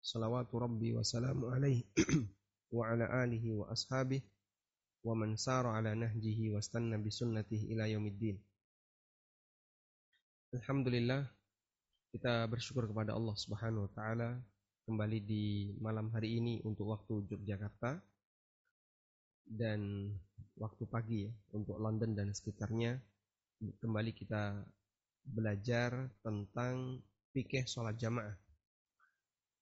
salawatu rabbi wa salamu alaihi wa ala alihi wa ashabihi wa man sara ala nahjihi wa stanna bi sunnatihi ila yaumiddin. Alhamdulillah kita bersyukur kepada Allah Subhanahu wa taala kembali di malam hari ini untuk waktu Yogyakarta dan waktu pagi ya untuk London dan sekitarnya kembali kita belajar tentang fikih sholat jamaah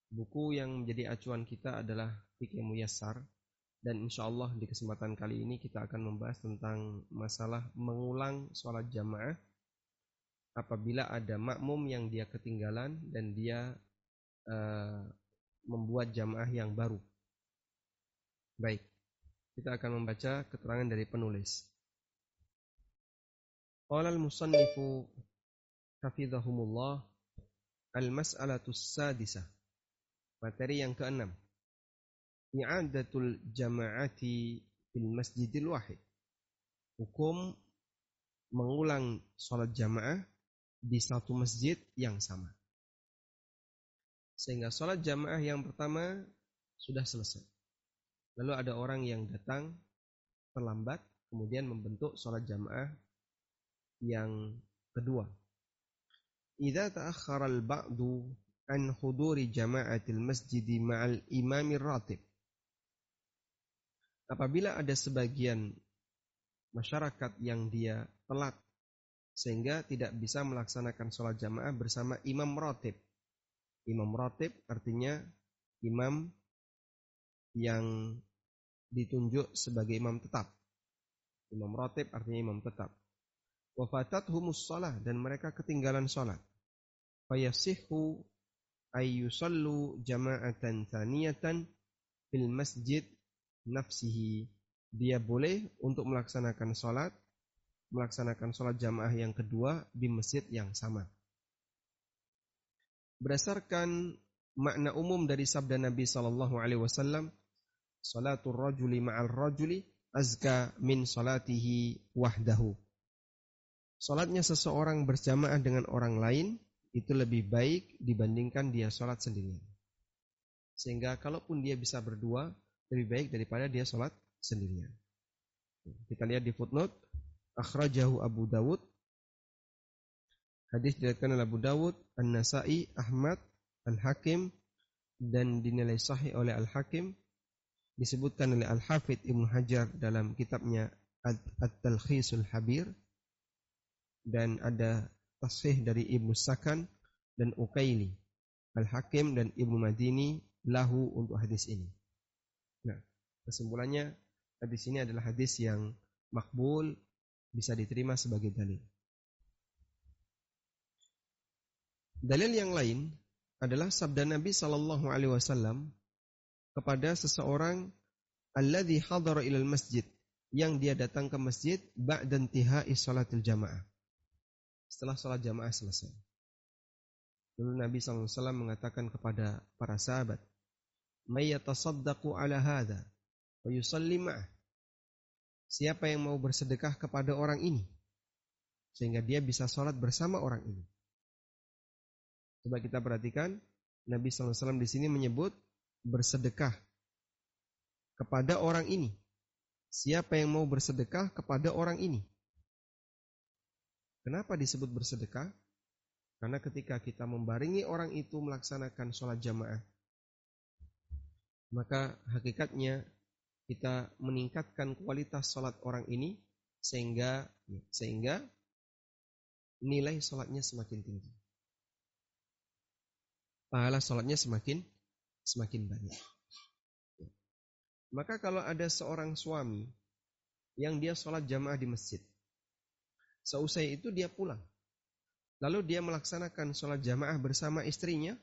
Buku yang menjadi acuan kita adalah Fikih Muyassar dan insya Allah di kesempatan kali ini kita akan membahas tentang masalah mengulang sholat jamaah apabila ada makmum yang dia ketinggalan dan dia uh, membuat jamaah yang baru. Baik, kita akan membaca keterangan dari penulis. Qala al-musannifu hafizahumullah al-mas'alatu sadisah Materi yang keenam. I'adatul jama'ati fil masjidil wahid. Hukum mengulang sholat jamaah di satu masjid yang sama. Sehingga sholat jamaah yang pertama sudah selesai. Lalu ada orang yang datang terlambat, kemudian membentuk sholat jamaah yang kedua. Idza ta'akhkhara al-ba'du an huduri jama'atil masjidi ma'al imamir ratib. Apabila ada sebagian masyarakat yang dia telat sehingga tidak bisa melaksanakan sholat jamaah bersama imam ratib. Imam ratib artinya imam yang ditunjuk sebagai imam tetap. Imam ratib artinya imam tetap. Wafatat humus sholat dan mereka ketinggalan sholat. Fayasihu ayyusallu jama'atan thaniyatan fil masjid nafsihi. Dia boleh untuk melaksanakan sholat, melaksanakan sholat jamaah yang kedua di masjid yang sama. Berdasarkan makna umum dari sabda Nabi Sallallahu Alaihi Wasallam, salatul rajuli ma'al rajuli azka min salatihi wahdahu. Salatnya seseorang berjamaah dengan orang lain itu lebih baik dibandingkan dia sholat sendirian. Sehingga kalaupun dia bisa berdua, lebih baik daripada dia sholat sendirian. Kita lihat di footnote, akhrajahu Abu Dawud, hadis diriwayatkan oleh Abu Dawud, An-Nasai, Ahmad, Al-Hakim, dan dinilai sahih oleh Al-Hakim, disebutkan oleh Al-Hafidh Ibnu Hajar dalam kitabnya At-Talkhisul Habir, dan ada tasih dari Ibnu Sakan dan Ukaili, Al-Hakim dan Ibnu Madini lahu untuk hadis ini. Nah, kesimpulannya hadis ini adalah hadis yang makbul bisa diterima sebagai dalil. Dalil yang lain adalah sabda Nabi Shallallahu Alaihi Wasallam kepada seseorang alladhi hadara ilal masjid yang dia datang ke masjid ba'da intihai salatil jamaah setelah sholat jamaah selesai. Lalu Nabi SAW mengatakan kepada para sahabat, Mayyatasaddaqu ala hadha, wa Siapa yang mau bersedekah kepada orang ini, sehingga dia bisa sholat bersama orang ini. Coba kita perhatikan, Nabi SAW di sini menyebut bersedekah kepada orang ini. Siapa yang mau bersedekah kepada orang ini? Kenapa disebut bersedekah? Karena ketika kita membaringi orang itu melaksanakan sholat jamaah, maka hakikatnya kita meningkatkan kualitas sholat orang ini sehingga sehingga nilai sholatnya semakin tinggi. Pahala sholatnya semakin semakin banyak. Maka kalau ada seorang suami yang dia sholat jamaah di masjid, Seusai itu dia pulang. Lalu dia melaksanakan sholat jamaah bersama istrinya.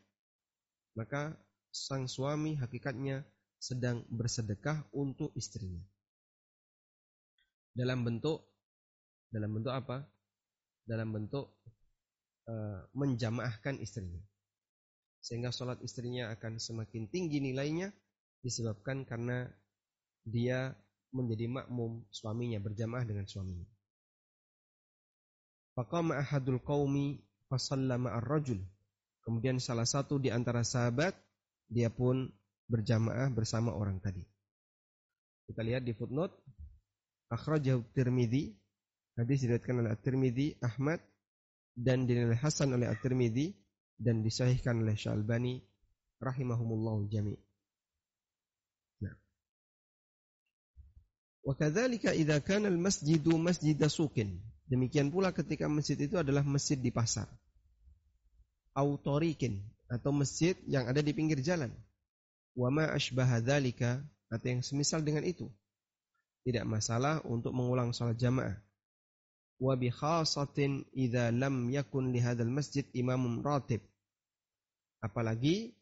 Maka sang suami hakikatnya sedang bersedekah untuk istrinya. Dalam bentuk dalam bentuk apa? Dalam bentuk uh, menjamaahkan istrinya. Sehingga sholat istrinya akan semakin tinggi nilainya disebabkan karena dia menjadi makmum suaminya berjamaah dengan suaminya. Faqama ahadul qaumi fasallama ar-rajul. Kemudian salah satu di antara sahabat dia pun berjamaah bersama orang tadi. Kita lihat di footnote akhrajahu Tirmidzi hadis diriwayatkan oleh At-Tirmidzi Ahmad dan dinilai hasan oleh At-Tirmidzi dan disahihkan oleh Syalbani rahimahumullah jami'. Nah. Kadzalika idza kana al-masjidu masjida suqin. Demikian pula ketika masjid itu adalah masjid di pasar. Autorikin atau masjid yang ada di pinggir jalan. Wa ma asbaha dzalika atau yang semisal dengan itu. Tidak masalah untuk mengulang salat jamaah. Wa bi khasatin idza lam yakun li hadzal masjid imamun ratib. Apalagi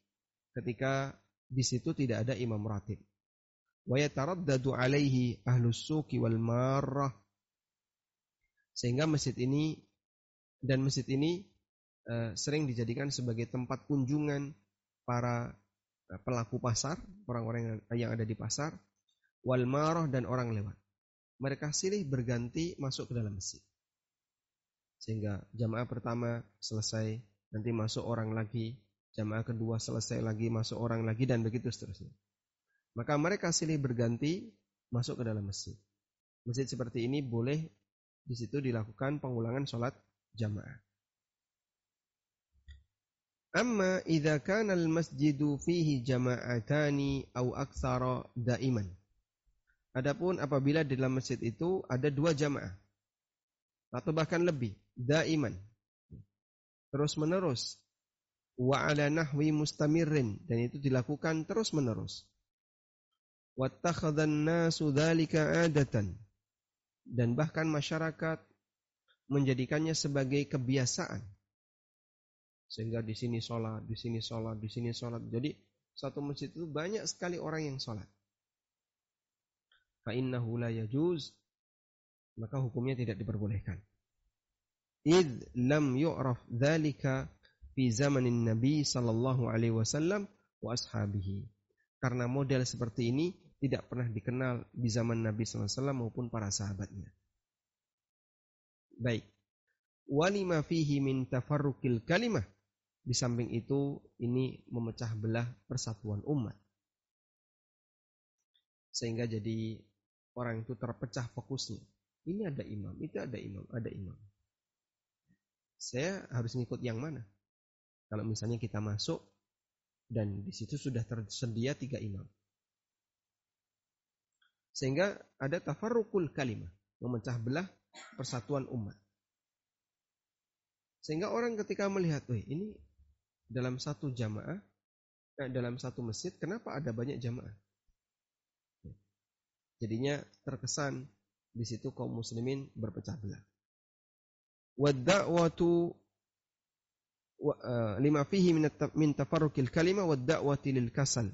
ketika di situ tidak ada imam ratib. Wa yataraddadu alaihi ahlus suki wal marrah. Sehingga masjid ini dan masjid ini uh, sering dijadikan sebagai tempat kunjungan para uh, pelaku pasar, orang-orang yang ada di pasar, wal marah dan orang lewat. Mereka silih berganti masuk ke dalam masjid. Sehingga jamaah pertama selesai, nanti masuk orang lagi, jamaah kedua selesai lagi, masuk orang lagi, dan begitu seterusnya. Maka mereka silih berganti masuk ke dalam masjid. Masjid seperti ini boleh di situ dilakukan pengulangan sholat jamaah. Amma idza kana al-masjidu fihi jama'atani aw aktsara daiman. Adapun apabila di dalam masjid itu ada dua jamaah atau bahkan lebih, daiman. Terus menerus wa ala nahwi mustamirrin dan itu dilakukan terus menerus. Wattakhadhan nasu dzalika adatan dan bahkan masyarakat menjadikannya sebagai kebiasaan. Sehingga di sini sholat, di sini sholat, di sini sholat. Jadi satu masjid itu banyak sekali orang yang sholat. Fa'innahu la yajuz. Maka hukumnya tidak diperbolehkan. Id lam yu'raf dhalika fi zamanin Nabi sallallahu alaihi wasallam wa ashabihi. Karena model seperti ini tidak pernah dikenal di zaman Nabi wasallam maupun para sahabatnya. Baik. Walima fihi min tafarruqil kalimah. Di samping itu ini memecah belah persatuan umat. Sehingga jadi orang itu terpecah fokusnya. Ini ada imam, itu ada imam, ada imam. Saya harus ngikut yang mana? Kalau misalnya kita masuk dan di situ sudah tersedia tiga imam. Sehingga ada tafarrukul kalimah, memecah belah persatuan umat. Sehingga orang ketika melihat, wih ini dalam satu jamaah, eh, dalam satu masjid, kenapa ada banyak jamaah? Jadinya terkesan di situ kaum muslimin berpecah belah. Wadda'watu lima fihi min tafarruqil kalima wa da'wati lil kasal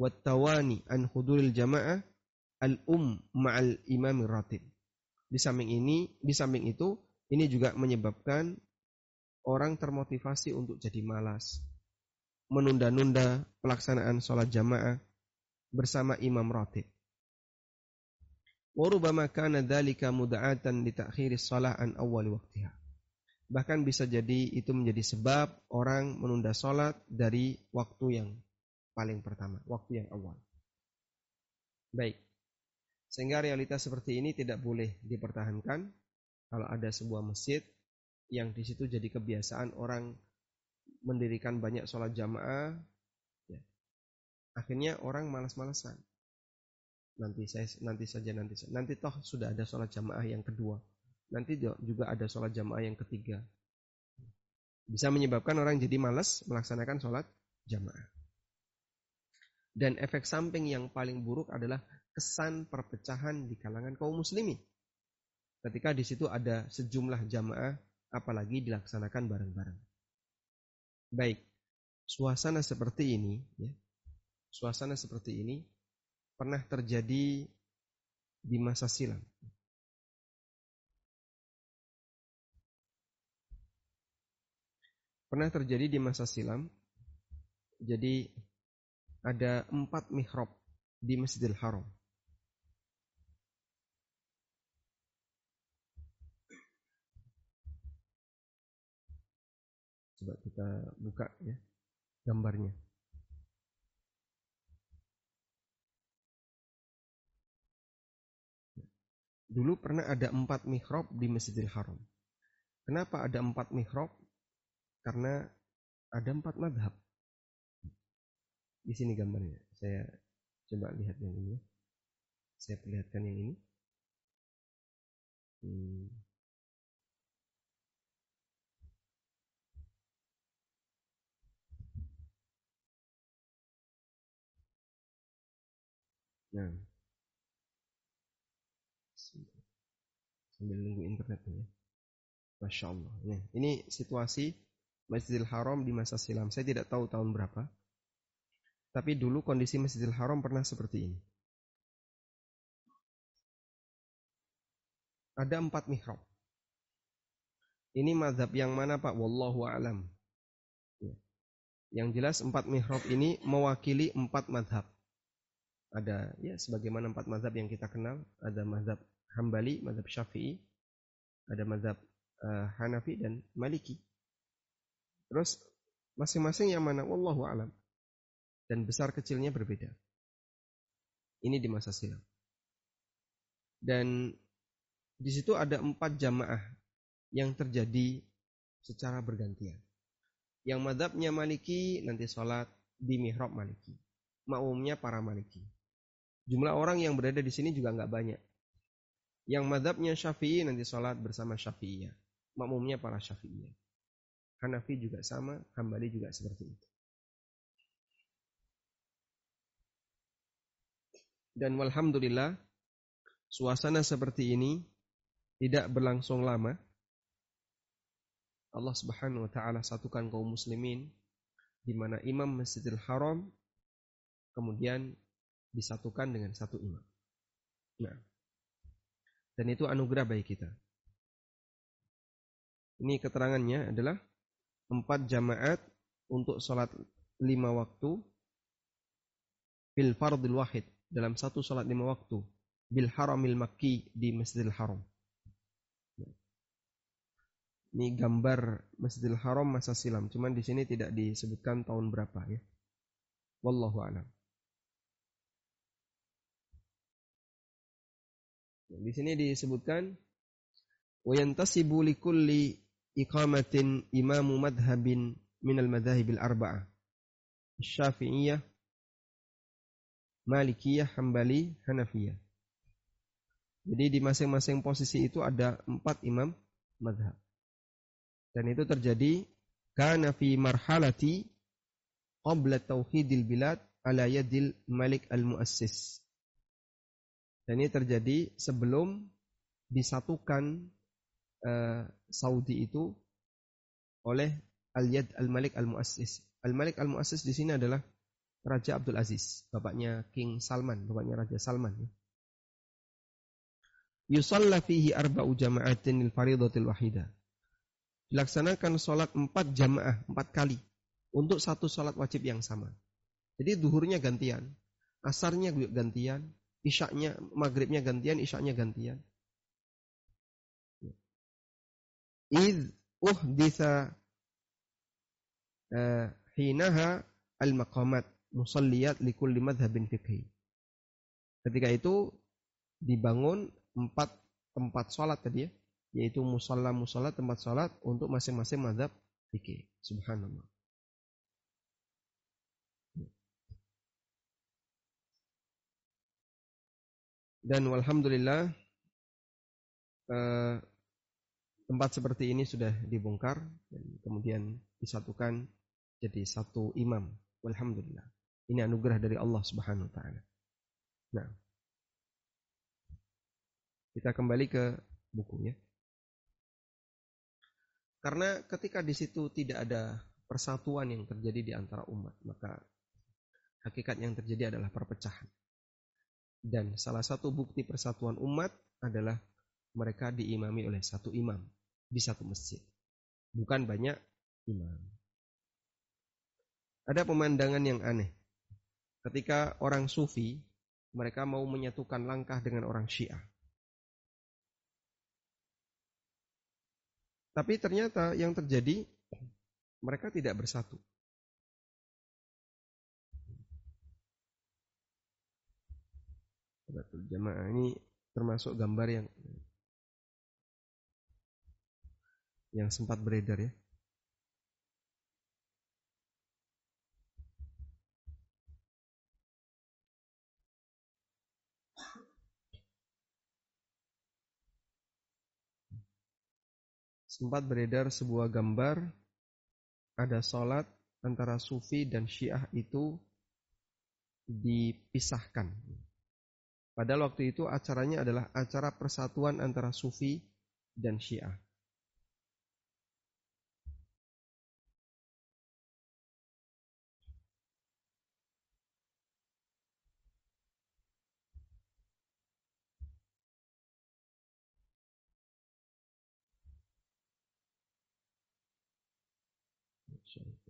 wa tawani an huduril jamaah al um ma'al imam ratib. Di samping ini, di samping itu, ini juga menyebabkan orang termotivasi untuk jadi malas, menunda-nunda pelaksanaan sholat jamaah bersama imam ratib. Warubama kana dhalika muda'atan li ta'khiris shalah an awwal waqtiha. Bahkan bisa jadi itu menjadi sebab orang menunda sholat dari waktu yang paling pertama, waktu yang awal. Baik. Sehingga realitas seperti ini tidak boleh dipertahankan kalau ada sebuah masjid yang di situ jadi kebiasaan orang mendirikan banyak sholat jamaah, ya. akhirnya orang malas-malasan. Nanti saya nanti saja nanti nanti toh sudah ada sholat jamaah yang kedua nanti juga ada sholat jamaah yang ketiga. Bisa menyebabkan orang jadi malas melaksanakan sholat jamaah. Dan efek samping yang paling buruk adalah kesan perpecahan di kalangan kaum muslimin. Ketika di situ ada sejumlah jamaah, apalagi dilaksanakan bareng-bareng. Baik, suasana seperti ini, ya, suasana seperti ini pernah terjadi di masa silam. pernah terjadi di masa silam. Jadi ada empat mihrab di Masjidil Haram. kita buka ya gambarnya. Dulu pernah ada empat mihrab di Masjidil Haram. Kenapa ada empat mihrab? Karena ada empat madhab. Di sini gambarnya. Saya coba lihat yang ini. Saya perlihatkan yang ini. Hmm. Nah, sambil nunggu internetnya. Masya Allah. Nah, ini situasi Masjidil Haram di masa silam. Saya tidak tahu tahun berapa. Tapi dulu kondisi Masjidil Haram pernah seperti ini. Ada empat mihrab. Ini madhab yang mana Pak? Wallahu alam. Ya. Yang jelas empat mihrab ini mewakili empat madhab ada ya sebagaimana empat mazhab yang kita kenal ada mazhab Hambali, mazhab Syafi'i, ada mazhab uh, Hanafi dan Maliki. Terus masing-masing yang mana wallahu alam dan besar kecilnya berbeda. Ini di masa silam. Dan di situ ada empat jamaah yang terjadi secara bergantian. Yang madhabnya Maliki nanti sholat di mihrab Maliki. Makmumnya para Maliki. Jumlah orang yang berada di sini juga nggak banyak. Yang madhabnya syafi'i nanti sholat bersama syafi'iyah. Makmumnya para syafi'iyah. Hanafi juga sama, Hambali juga seperti itu. Dan walhamdulillah, suasana seperti ini tidak berlangsung lama. Allah Subhanahu wa taala satukan kaum muslimin di mana imam Masjidil Haram kemudian disatukan dengan satu imam. Nah, dan itu anugerah bagi kita. Ini keterangannya adalah empat jamaat untuk sholat lima waktu bil fardil wahid dalam satu sholat lima waktu bil haramil makki di masjidil haram. Ini gambar Masjidil Haram masa silam, cuman di sini tidak disebutkan tahun berapa ya. Wallahu a'lam. Di sini disebutkan wayantasibu likulli iqamatin imamu madhabin minal madhahibil arba'ah. Syafi'iyah, Malikiyah, Hambali, Hanafiyah. Jadi di masing-masing posisi itu ada empat imam madhab. Dan itu terjadi karena fi marhalati qabla tauhidil bilad ala yadil malik al-muassis. Dan ini terjadi sebelum disatukan uh, Saudi itu oleh Al-Yad Al-Malik Al-Muassis. Al-Malik Al-Muassis di sini adalah Raja Abdul Aziz, bapaknya King Salman, bapaknya Raja Salman. Ya. Yusalla fihi arba'u jama'atin lil faridatil wahida. Dilaksanakan sholat empat jamaah, empat kali. Untuk satu sholat wajib yang sama. Jadi duhurnya gantian. Asarnya gantian isyaknya maghribnya gantian, isyaknya gantian. Id uhditha uh, hinaha al-maqamat musalliyat likulli madhabin fiqhi. Ketika itu dibangun empat tempat sholat tadi ya, yaitu musalla musalla tempat sholat untuk masing-masing madhab fikih. Subhanallah. Dan alhamdulillah eh, tempat seperti ini sudah dibongkar dan kemudian disatukan jadi satu imam. Alhamdulillah. Ini anugerah dari Allah Subhanahu wa taala. Nah. Kita kembali ke bukunya. Karena ketika di situ tidak ada persatuan yang terjadi di antara umat, maka hakikat yang terjadi adalah perpecahan. Dan salah satu bukti persatuan umat adalah mereka diimami oleh satu imam di satu masjid. Bukan banyak imam. Ada pemandangan yang aneh. Ketika orang sufi, mereka mau menyatukan langkah dengan orang syiah. Tapi ternyata yang terjadi, mereka tidak bersatu. Salatul jamaah ini termasuk gambar yang yang sempat beredar ya. Sempat beredar sebuah gambar ada sholat antara sufi dan syiah itu dipisahkan. Padahal waktu itu acaranya adalah acara persatuan antara sufi dan syiah.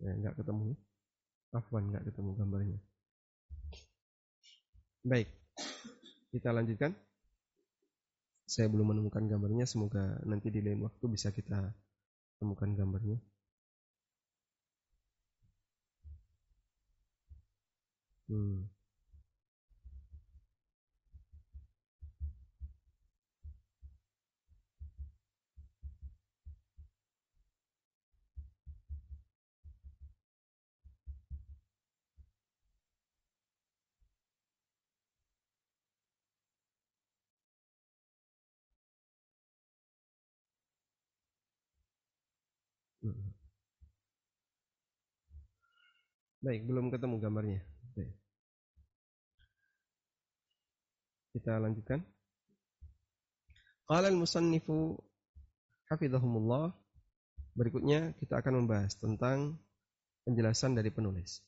Ya, nggak ketemu. Afwan nggak ketemu gambarnya. Baik, kita lanjutkan. Saya belum menemukan gambarnya, semoga nanti di lain waktu bisa kita temukan gambarnya. Hmm. Baik, belum ketemu gambarnya. Baik. Kita lanjutkan. Qala al-musannifu hafizahumullah. Berikutnya kita akan membahas tentang penjelasan dari penulis.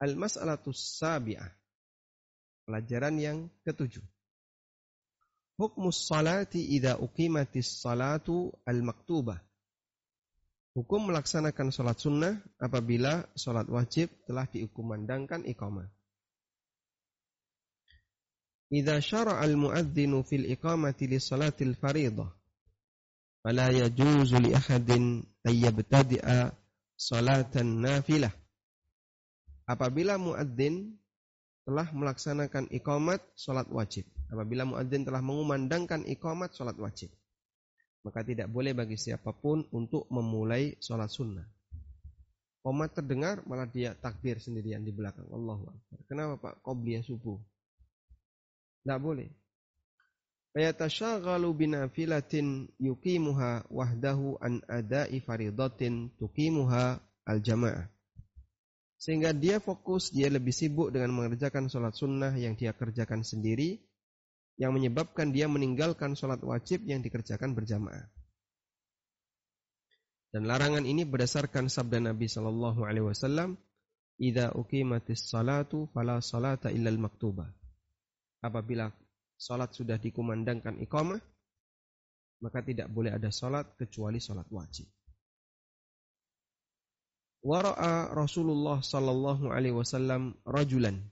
Al-mas'alatus sabi'ah. Pelajaran yang ketujuh. Hukmus salati idza uqimatis salatu al-maktubah Hukum melaksanakan sholat sunnah apabila sholat wajib telah diukumandangkan iqamah. Idza syara'a al-muadzinu fil iqamati li salatil fariidhah fala yajuzu li ahadin ay yabtadi'a salatan nafilah. Apabila muadzin telah melaksanakan iqamat sholat wajib. Apabila muadzin telah mengumandangkan iqamat sholat wajib maka tidak boleh bagi siapa pun untuk memulai sholat sunnah. Komat terdengar malah dia takbir sendirian di belakang. Allahu Akbar. Kenapa Pak? Qobliyah subuh. Tidak boleh. Fayatashyaghalu binafilatin yuqimuha wahdahu an ada'i faridatin tuqimuha al-jamaah. Sehingga dia fokus, dia lebih sibuk dengan mengerjakan sholat sunnah yang dia kerjakan sendiri yang menyebabkan dia meninggalkan sholat wajib yang dikerjakan berjamaah. Dan larangan ini berdasarkan sabda Nabi Shallallahu Alaihi Wasallam, "Ida uqimatis salatu fala salata illal maktubah." Apabila sholat sudah dikumandangkan iqamah, maka tidak boleh ada sholat kecuali sholat wajib. Wara'a Rasulullah Sallallahu Alaihi Wasallam rajulan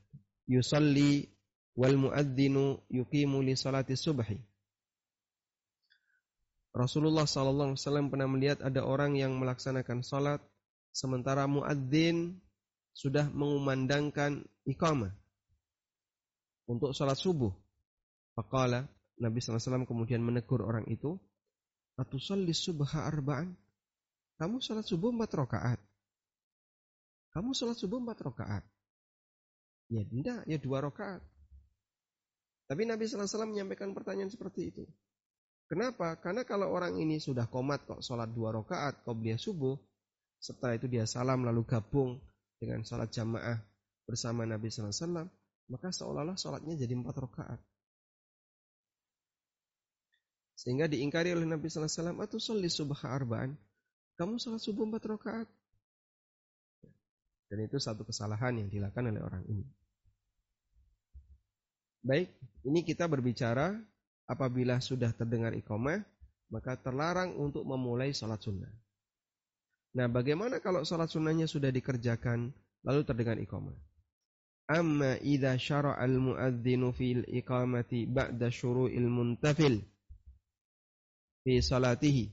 yusalli wal muadzinu yuqimu li salati subhi. Rasulullah sallallahu alaihi wasallam pernah melihat ada orang yang melaksanakan salat sementara muadzin sudah mengumandangkan iqamah untuk salat subuh. Faqala Nabi SAW kemudian menegur orang itu, Atusalli subha arba'an? Kamu salat subuh empat rakaat. Kamu salat subuh empat rakaat. Ya tidak, ya dua rakaat. Tapi Nabi SAW menyampaikan pertanyaan seperti itu. Kenapa? Karena kalau orang ini sudah komat kok sholat dua rakaat qobliyah subuh, setelah itu dia salam lalu gabung dengan sholat jamaah bersama Nabi SAW, maka seolah-olah sholatnya jadi empat rakaat. Sehingga diingkari oleh Nabi SAW, atau sholat subha arba'an. Kamu sholat subuh empat rakaat. Dan itu satu kesalahan yang dilakukan oleh orang ini. Baik, ini kita berbicara apabila sudah terdengar iqamah, maka terlarang untuk memulai sholat sunnah. Nah, bagaimana kalau sholat sunnahnya sudah dikerjakan, lalu terdengar iqamah? Amma idha syara'al muadzinu fil iqamati ba'da syuru'il muntafil fi salatihi.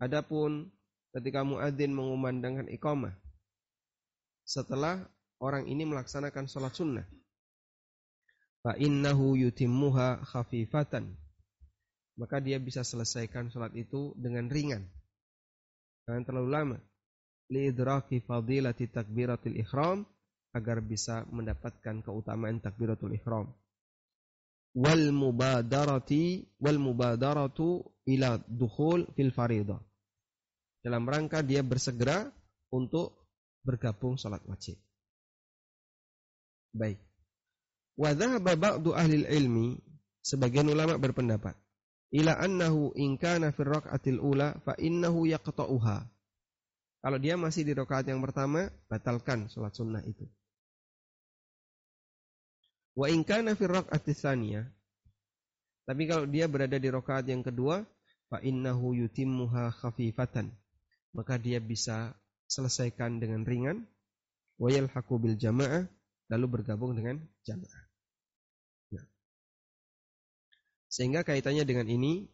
Adapun ketika muadzin mengumandangkan iqamah setelah orang ini melaksanakan sholat sunnah fa innahu yutimmuha khafifatan. Maka dia bisa selesaikan sholat itu dengan ringan. Jangan terlalu lama. Liidraki fadilati takbiratul ihram agar bisa mendapatkan keutamaan takbiratul ihram. Wal mubadarati wal mubadaratu ila dukhul fil faridah dalam rangka dia bersegera untuk bergabung sholat wajib. Baik Wa ba'du ahli ilmi sebagian ulama berpendapat ila annahu in kana fi rakaatil ula fa innahu yaqta'uha. Kalau dia masih di rakaat yang pertama, batalkan salat sunnah itu. Wa in kana fi tapi kalau dia berada di rakaat yang kedua, fa innahu yutimmuha khafifatan. Maka dia bisa selesaikan dengan ringan wa yalhaqu bil jamaah lalu bergabung dengan jamaah. Nah. Sehingga kaitannya dengan ini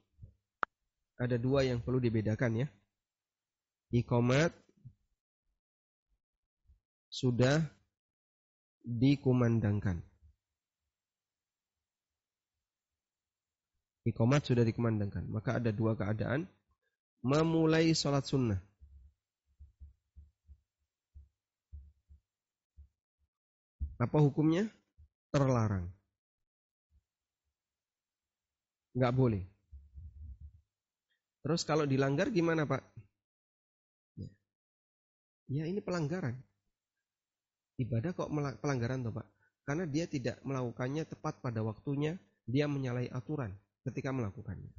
ada dua yang perlu dibedakan ya. Ikomat sudah dikumandangkan. Ikomat sudah dikumandangkan. Maka ada dua keadaan. Memulai sholat sunnah. Apa hukumnya? Terlarang. Nggak boleh. Terus kalau dilanggar gimana Pak? Ya, ya ini pelanggaran. Ibadah kok pelanggaran toh Pak? Karena dia tidak melakukannya tepat pada waktunya, dia menyalahi aturan ketika melakukannya.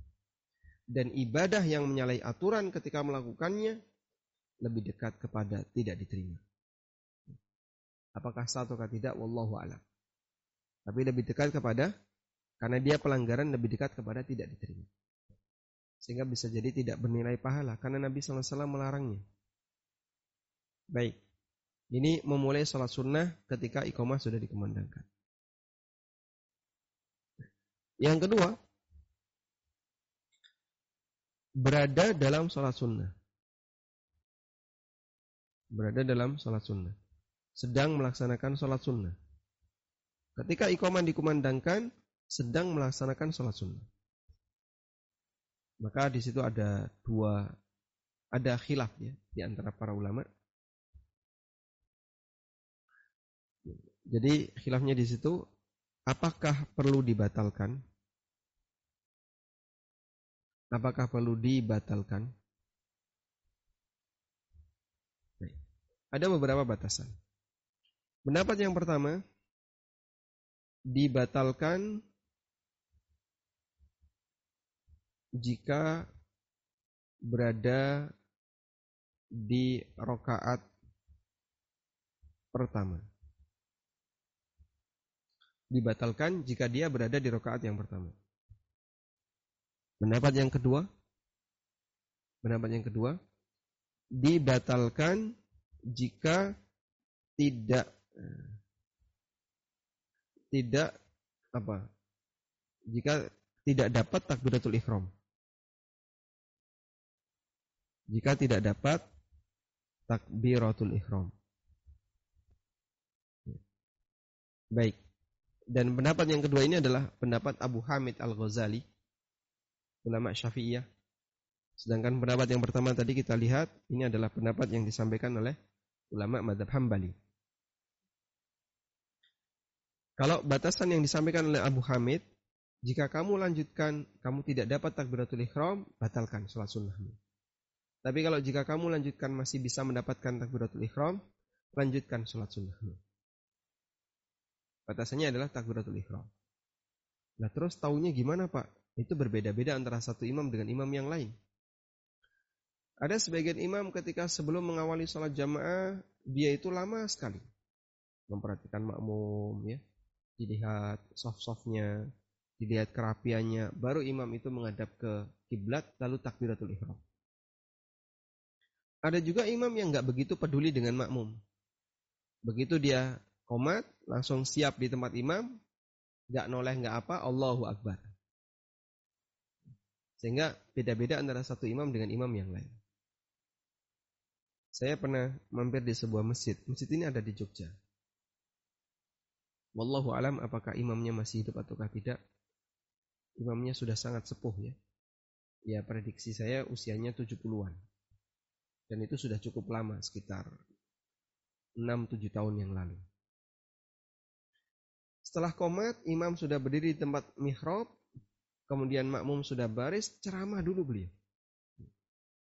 Dan ibadah yang menyalahi aturan ketika melakukannya lebih dekat kepada tidak diterima. Apakah satu atau tidak? Wallahu a'lam. Tapi lebih dekat kepada karena dia pelanggaran lebih dekat kepada tidak diterima. Sehingga bisa jadi tidak bernilai pahala karena Nabi SAW melarangnya. Baik. Ini memulai sholat sunnah ketika iqamah sudah dikumandangkan. Yang kedua, berada dalam sholat sunnah. Berada dalam sholat sunnah sedang melaksanakan sholat sunnah. Ketika ikoman dikumandangkan, sedang melaksanakan sholat sunnah. Maka di situ ada dua, ada khilaf ya di antara para ulama. Jadi khilafnya di situ, apakah perlu dibatalkan? Apakah perlu dibatalkan? Ada beberapa batasan. Pendapat yang pertama dibatalkan jika berada di rokaat pertama. Dibatalkan jika dia berada di rokaat yang pertama. Pendapat yang kedua, pendapat yang kedua, dibatalkan jika tidak tidak apa jika tidak dapat takbiratul ihram. Jika tidak dapat takbiratul ihram. Baik. Dan pendapat yang kedua ini adalah pendapat Abu Hamid Al-Ghazali ulama Syafi'iyah. Sedangkan pendapat yang pertama tadi kita lihat ini adalah pendapat yang disampaikan oleh ulama madhab Hambali kalau batasan yang disampaikan oleh Abu Hamid, jika kamu lanjutkan, kamu tidak dapat takbiratul ihram, batalkan sholat sunnahmu. Tapi kalau jika kamu lanjutkan masih bisa mendapatkan takbiratul ihram, lanjutkan sholat sunnahmu. Batasannya adalah takbiratul ihram. Nah terus tahunya gimana Pak? Itu berbeda-beda antara satu imam dengan imam yang lain. Ada sebagian imam ketika sebelum mengawali sholat jamaah, dia itu lama sekali. Memperhatikan makmum, ya dilihat soft-softnya, dilihat kerapiannya, baru imam itu menghadap ke kiblat lalu takbiratul ihram. Ada juga imam yang nggak begitu peduli dengan makmum. Begitu dia komat, langsung siap di tempat imam, nggak noleh nggak apa, Allahu Akbar. Sehingga beda-beda antara satu imam dengan imam yang lain. Saya pernah mampir di sebuah masjid. Masjid ini ada di Jogja. Wallahu alam apakah imamnya masih hidup ataukah tidak. Imamnya sudah sangat sepuh ya. Ya prediksi saya usianya 70-an. Dan itu sudah cukup lama sekitar 6-7 tahun yang lalu. Setelah komat, imam sudah berdiri di tempat mihrab, kemudian makmum sudah baris, ceramah dulu beliau.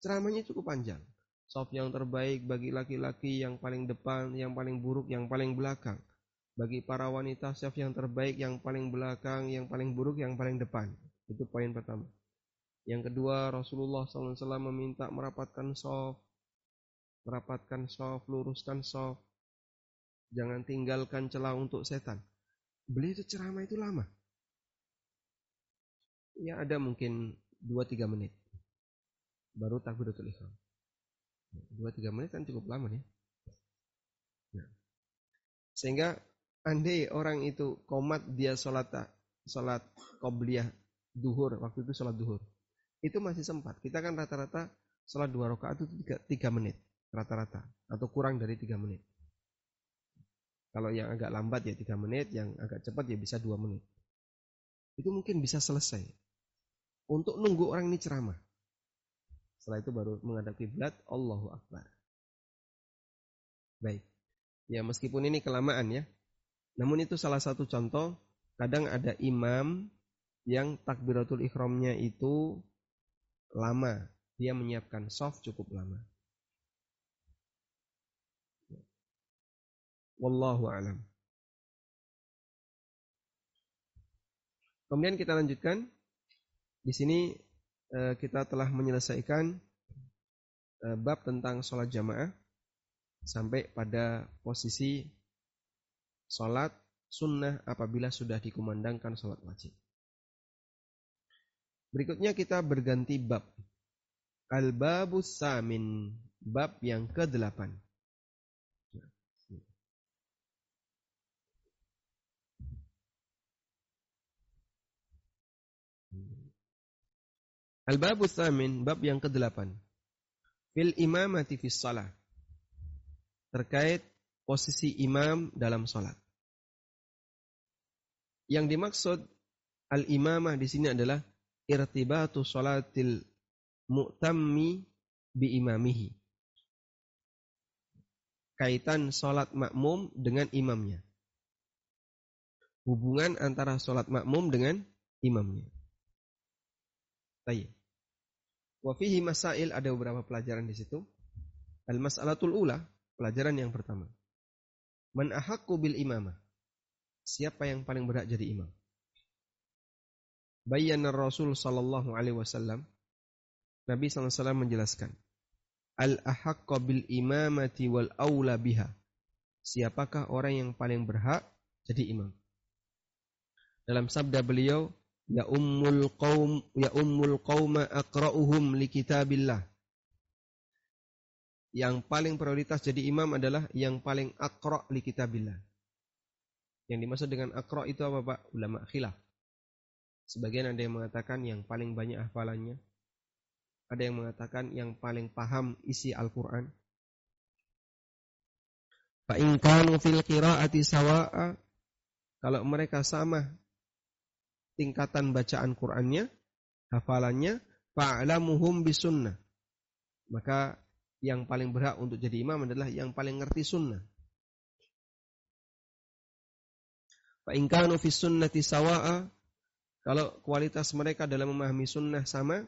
Ceramahnya cukup panjang. Sof yang terbaik bagi laki-laki yang paling depan, yang paling buruk, yang paling belakang bagi para wanita chef yang terbaik, yang paling belakang, yang paling buruk, yang paling depan. Itu poin pertama. Yang kedua, Rasulullah SAW meminta merapatkan soft, merapatkan soft, luruskan soft. Jangan tinggalkan celah untuk setan. Beli itu ceramah itu lama. Ya ada mungkin 2-3 menit. Baru takbiratul ihram. 2-3 menit kan cukup lama nih. Nah. Sehingga andai orang itu komat dia sholat sholat qobliyah duhur waktu itu sholat duhur. Itu masih sempat. Kita kan rata-rata sholat dua rakaat itu tiga, tiga menit rata-rata. Atau kurang dari tiga menit. Kalau yang agak lambat ya tiga menit yang agak cepat ya bisa dua menit. Itu mungkin bisa selesai. Untuk nunggu orang ini ceramah. Setelah itu baru menghadap kiblat Allahu Akbar. Baik. Ya meskipun ini kelamaan ya namun itu salah satu contoh, kadang ada imam yang takbiratul ikhramnya itu lama. Dia menyiapkan soft cukup lama. Wallahu alam. Kemudian kita lanjutkan. Di sini eh, kita telah menyelesaikan eh, bab tentang sholat jamaah sampai pada posisi Sholat sunnah apabila sudah dikumandangkan sholat wajib. Berikutnya kita berganti bab. Al-babus samin. Bab yang ke-8. Al-babus samin. Bab yang ke-8. Fil imamati fis salah. Terkait posisi imam dalam sholat. Yang dimaksud al-imamah di sini adalah irtibatu sholatil mu'tammi bi imamihi. Kaitan sholat makmum dengan imamnya. Hubungan antara sholat makmum dengan imamnya. Baik. Wa fihi masail ada beberapa pelajaran di situ. Al-mas'alatul ula, pelajaran yang pertama. Man ahaqqu bil imamah. Siapa yang paling berhak jadi imam? Bayyana Rasul sallallahu alaihi wasallam Nabi SAW menjelaskan al ahaqqa bil imamati wal aula biha. Siapakah orang yang paling berhak jadi imam? Dalam sabda beliau, ya ummul qaum ya ummul qauma aqra'uhum li kitabillah yang paling prioritas jadi imam adalah yang paling akro li kitabillah. Yang dimaksud dengan akro itu apa Pak? Ulama khilaf. Sebagian ada yang mengatakan yang paling banyak hafalannya. Ada yang mengatakan yang paling paham isi Al-Quran. Fa'in kanu fil qira'ati sawa'a. Kalau mereka sama tingkatan bacaan Qur'annya, hafalannya, fa'alamuhum bisunnah. Maka yang paling berhak untuk jadi imam adalah yang paling ngerti sunnah. Fa fi sunnati sawa'a kalau kualitas mereka dalam memahami sunnah sama,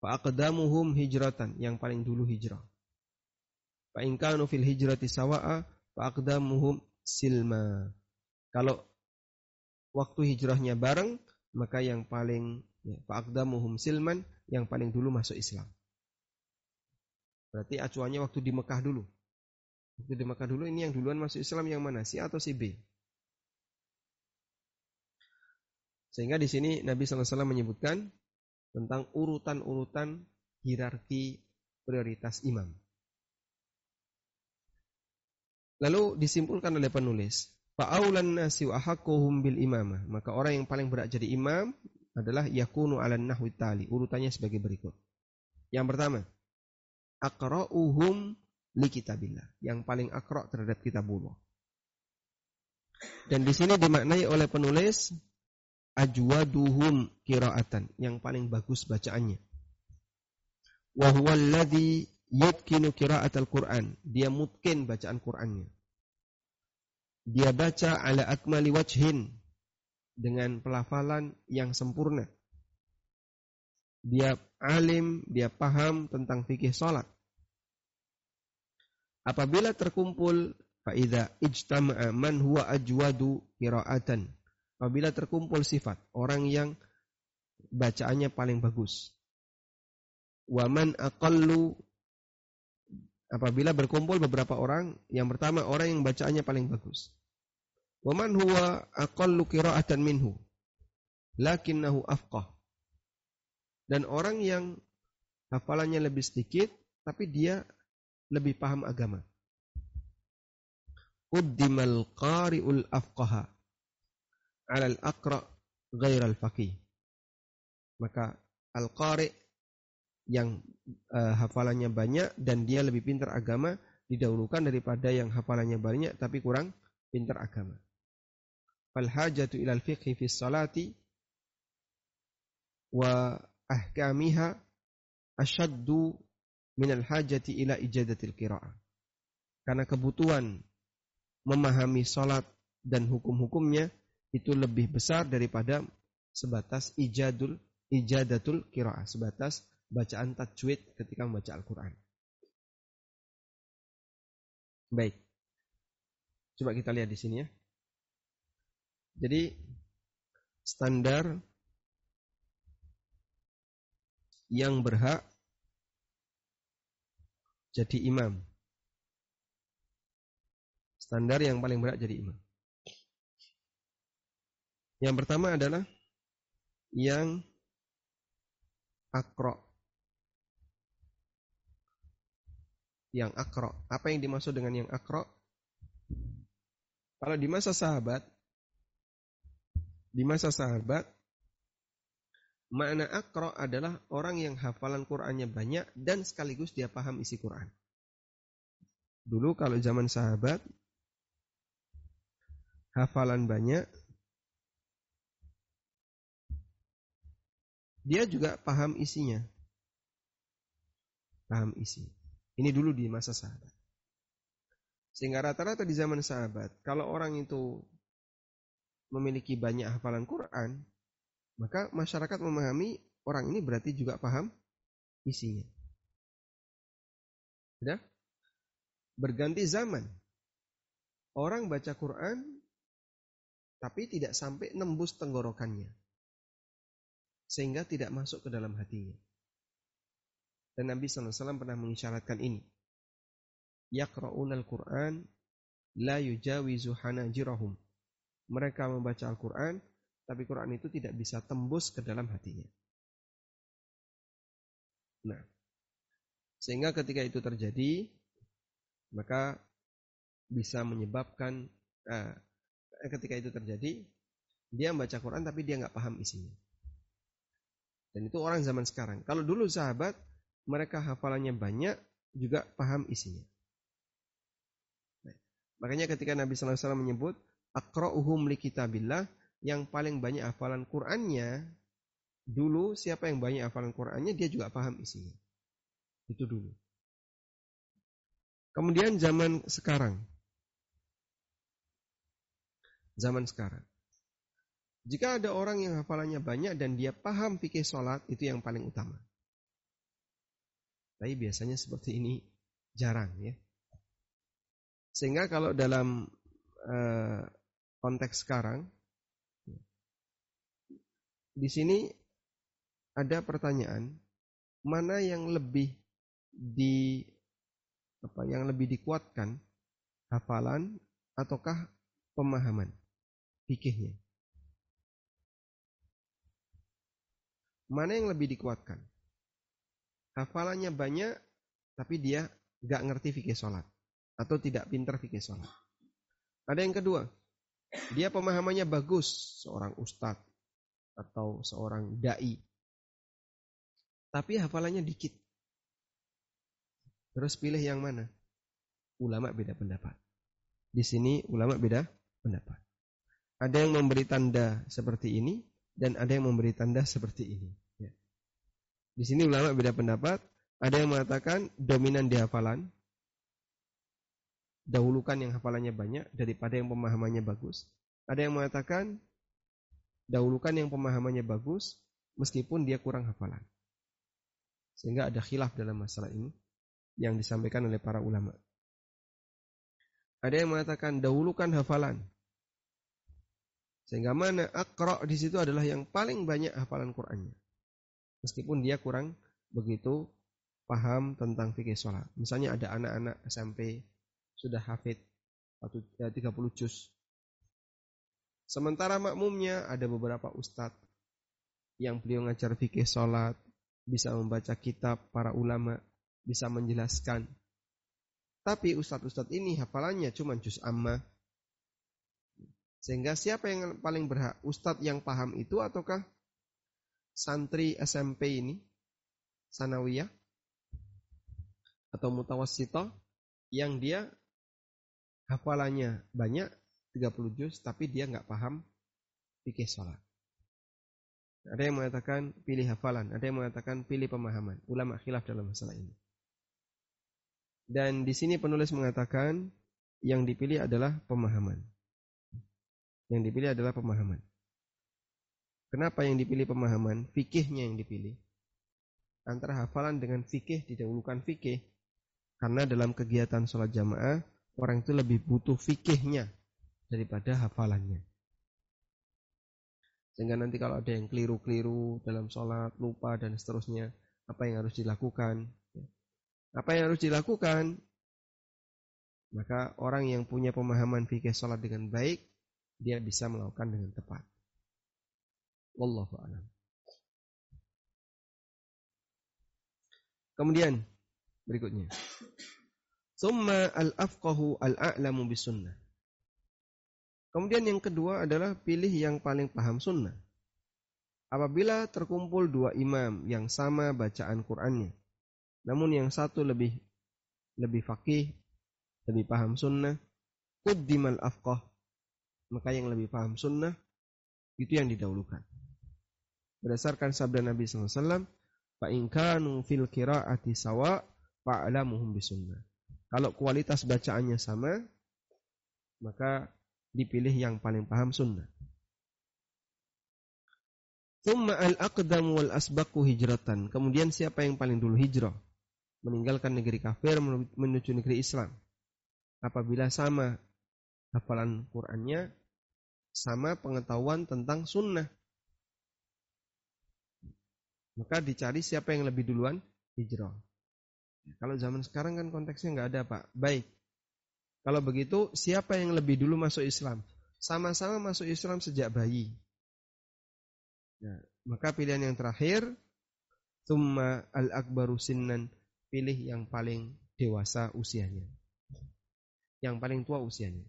fa aqdamuhum hijratan, yang paling dulu hijrah. Fa inkanu fil hijrati sawa'a fa aqdamuhum silma. Kalau waktu hijrahnya bareng, maka yang paling ya, fa silman, yang paling dulu masuk Islam. Berarti acuannya waktu di Mekah dulu. Waktu di Mekah dulu ini yang duluan masuk Islam yang mana? Si atau si B? Sehingga di sini Nabi SAW menyebutkan tentang urutan-urutan hierarki prioritas imam. Lalu disimpulkan oleh penulis, Fa'aulan nasi wa bil imamah. Maka orang yang paling berat jadi imam adalah yakunu ala nahwi tali. Urutannya sebagai berikut. Yang pertama, akra'uhum li kitabillah. Yang paling akra' terhadap kitabullah. Dan di sini dimaknai oleh penulis ajwaduhum kiraatan, yang paling bagus bacaannya. Wa huwa alladhi yutqinu qira'atal Qur'an. Dia mungkin bacaan Qur'annya. Dia baca ala akmali wajhin dengan pelafalan yang sempurna. Dia alim, dia paham tentang fikih salat. Apabila terkumpul faida ijtama'a man huwa ajwadu qira'atan. Apabila terkumpul sifat orang yang bacaannya paling bagus. Waman aqallu apabila berkumpul beberapa orang, yang pertama orang yang bacaannya paling bagus. Waman huwa aqallu qira'atan minhu lakinnahu afqah. Dan orang yang hafalannya lebih sedikit tapi dia lebih paham agama. Uddimal qari'ul afqaha 'ala al-aqra' ghairal faqih. Maka al-qari' yang uh, hafalannya banyak dan dia lebih pintar agama didahulukan daripada yang hafalannya banyak tapi kurang pintar agama fal hajatu ilal fiqhi fi salati wa ahkamiha ashaddu al hajati ila ijadatil qira'ah. Karena kebutuhan memahami salat dan hukum-hukumnya itu lebih besar daripada sebatas ijadul ijadatul qiraah, sebatas bacaan tajwid ketika membaca Al-Qur'an. Baik. Coba kita lihat di sini ya. Jadi standar yang berhak jadi imam. Standar yang paling berhak jadi imam. Yang pertama adalah yang akro. Yang akro. Apa yang dimaksud dengan yang akro? Kalau di masa sahabat, di masa sahabat, makna akro adalah orang yang hafalan Qur'annya banyak dan sekaligus dia paham isi Qur'an. Dulu kalau zaman sahabat, hafalan banyak, dia juga paham isinya. Paham isi. Ini dulu di masa sahabat. Sehingga rata-rata di zaman sahabat, kalau orang itu memiliki banyak hafalan Quran, maka masyarakat memahami orang ini berarti juga paham isinya. Sudah? Berganti zaman. Orang baca Quran tapi tidak sampai nembus tenggorokannya. Sehingga tidak masuk ke dalam hatinya. Dan Nabi SAW pernah mengisyaratkan ini. Yaqra'un al-Quran la yujawizu hanajirahum mereka membaca Al-Quran, tapi Quran itu tidak bisa tembus ke dalam hatinya. Nah, sehingga ketika itu terjadi, maka bisa menyebabkan eh, ketika itu terjadi, dia membaca Quran tapi dia nggak paham isinya. Dan itu orang zaman sekarang. Kalau dulu sahabat, mereka hafalannya banyak, juga paham isinya. Nah, makanya ketika Nabi SAW menyebut akra'uhum li kitabillah yang paling banyak hafalan Qur'annya dulu siapa yang banyak hafalan Qur'annya dia juga paham isinya. Itu dulu. Kemudian zaman sekarang. Zaman sekarang. Jika ada orang yang hafalannya banyak dan dia paham fikih sholat, itu yang paling utama. Tapi biasanya seperti ini jarang ya. Sehingga kalau dalam uh, konteks sekarang, di sini ada pertanyaan mana yang lebih di apa yang lebih dikuatkan? Hafalan ataukah pemahaman? Fikihnya. Mana yang lebih dikuatkan? Hafalannya banyak tapi dia gak ngerti fikih sholat atau tidak pintar fikih sholat. Ada yang kedua dia pemahamannya bagus, seorang ustadz atau seorang dai. Tapi hafalannya dikit. Terus pilih yang mana? Ulama beda pendapat. Di sini ulama beda pendapat. ada yang memberi tanda seperti ini dan ada yang memberi tanda seperti ini. Ya. Di sini ulama beda pendapat. Ada yang mengatakan dominan di hafalan, dahulukan yang hafalannya banyak daripada yang pemahamannya bagus. Ada yang mengatakan dahulukan yang pemahamannya bagus meskipun dia kurang hafalan. Sehingga ada khilaf dalam masalah ini yang disampaikan oleh para ulama. Ada yang mengatakan dahulukan hafalan. Sehingga mana akra di situ adalah yang paling banyak hafalan Qur'annya. Meskipun dia kurang begitu paham tentang fikih sholat. Misalnya ada anak-anak SMP sudah hafid 30 ya, juz. Sementara makmumnya ada beberapa ustadz yang beliau ngajar fikih sholat, bisa membaca kitab para ulama, bisa menjelaskan. Tapi ustadz-ustadz ini hafalannya cuma juz amma. Sehingga siapa yang paling berhak? Ustadz yang paham itu ataukah santri SMP ini? Sanawiyah? atau mutawassito yang dia hafalannya banyak 30 juz tapi dia nggak paham fikih sholat. Ada yang mengatakan pilih hafalan, ada yang mengatakan pilih pemahaman. Ulama khilaf dalam masalah ini. Dan di sini penulis mengatakan yang dipilih adalah pemahaman. Yang dipilih adalah pemahaman. Kenapa yang dipilih pemahaman? Fikihnya yang dipilih. Antara hafalan dengan fikih didahulukan fikih karena dalam kegiatan sholat jamaah, orang itu lebih butuh fikihnya daripada hafalannya. Sehingga nanti kalau ada yang keliru-keliru dalam sholat, lupa dan seterusnya, apa yang harus dilakukan? Apa yang harus dilakukan? Maka orang yang punya pemahaman fikih sholat dengan baik, dia bisa melakukan dengan tepat. Wallahu a'lam. Kemudian berikutnya. Summa al-afqahu al-a'lamu bisunnah. Kemudian yang kedua adalah pilih yang paling paham sunnah. Apabila terkumpul dua imam yang sama bacaan Qur'annya, namun yang satu lebih lebih fakih, lebih paham sunnah, quddimal afqah, maka yang lebih paham sunnah itu yang didahulukan. Berdasarkan sabda Nabi SAW, Fa in kanu fil qiraati sawa' fa'lamuhum bisunnah. Kalau kualitas bacaannya sama, maka dipilih yang paling paham sunnah. Thumma al-aqdam wal asbaqu hijratan. Kemudian siapa yang paling dulu hijrah? Meninggalkan negeri kafir menuju negeri Islam. Apabila sama hafalan Qur'annya, sama pengetahuan tentang sunnah. Maka dicari siapa yang lebih duluan hijrah. Kalau zaman sekarang kan konteksnya nggak ada pak. Baik. Kalau begitu siapa yang lebih dulu masuk Islam? Sama-sama masuk Islam sejak bayi. Nah, maka pilihan yang terakhir, Tumma al-akbaru sinnan. Pilih yang paling dewasa usianya. Yang paling tua usianya.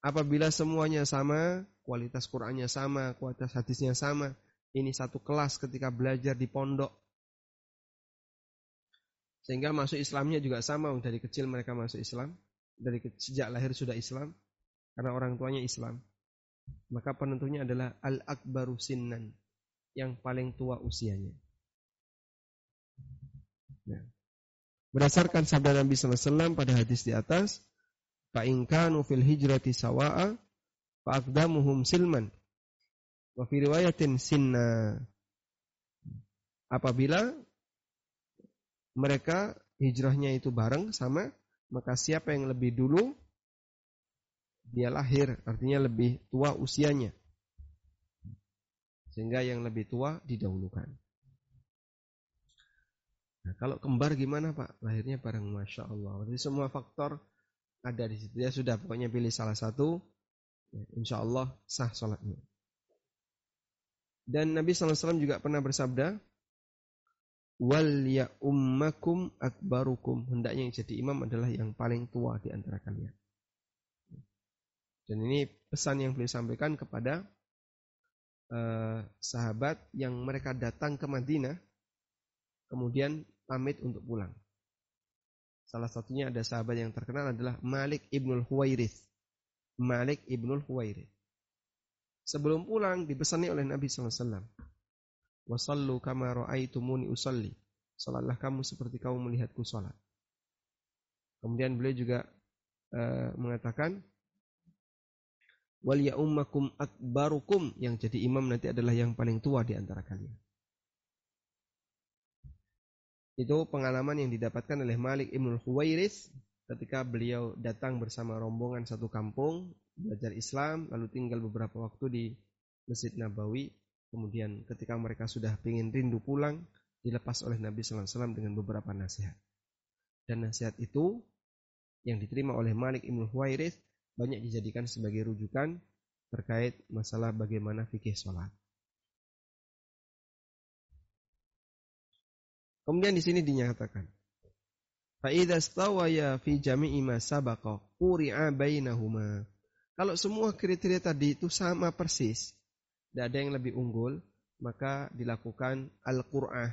Apabila semuanya sama, kualitas Qur'annya sama, kualitas hadisnya sama, ini satu kelas ketika belajar di pondok, sehingga masuk Islamnya juga sama, dari kecil mereka masuk Islam, dari sejak lahir sudah Islam, karena orang tuanya Islam. Maka penentunya adalah al-akbaru sinnan, yang paling tua usianya. Nah. Berdasarkan sabda Nabi SAW pada hadis di atas, Fa'ingkanu fil hijrati sawa'a, fa'akdamuhum silman, wa fi riwayatin sinna. Apabila mereka hijrahnya itu bareng sama, maka siapa yang lebih dulu dia lahir, artinya lebih tua usianya. Sehingga yang lebih tua didahulukan. Nah, kalau kembar gimana Pak? Lahirnya bareng Masya Allah. Jadi semua faktor ada di situ. Dia sudah pokoknya pilih salah satu. Ya, insya Allah sah sholatnya. Dan Nabi SAW juga pernah bersabda, wal ya ummakum akbarukum. Hendaknya yang jadi imam adalah yang paling tua di antara kalian. Dan ini pesan yang beliau sampaikan kepada uh, sahabat yang mereka datang ke Madinah kemudian pamit untuk pulang. Salah satunya ada sahabat yang terkenal adalah Malik ibnul Huwairith Malik ibnul Huwairith Sebelum pulang dibesani oleh Nabi SAW. Wasallu kama ra'aitumuni usalli. Salatlah kamu seperti kamu melihatku salat. Kemudian beliau juga uh, mengatakan wal ya ummakum akbarukum yang jadi imam nanti adalah yang paling tua di antara kalian. Itu pengalaman yang didapatkan oleh Malik Ibn Huwairis ketika beliau datang bersama rombongan satu kampung belajar Islam lalu tinggal beberapa waktu di Masjid Nabawi kemudian ketika mereka sudah ingin rindu pulang dilepas oleh Nabi Sallallahu Alaihi Wasallam dengan beberapa nasihat dan nasihat itu yang diterima oleh Malik Ibn Huwairis banyak dijadikan sebagai rujukan terkait masalah bagaimana fikih sholat. Kemudian di sini dinyatakan, Fa'idha stawaya fi jami'i ma sabaqa quri'a bainahuma. Kalau semua kriteria tadi itu sama persis, tidak ada yang lebih unggul, maka dilakukan al-qur'ah.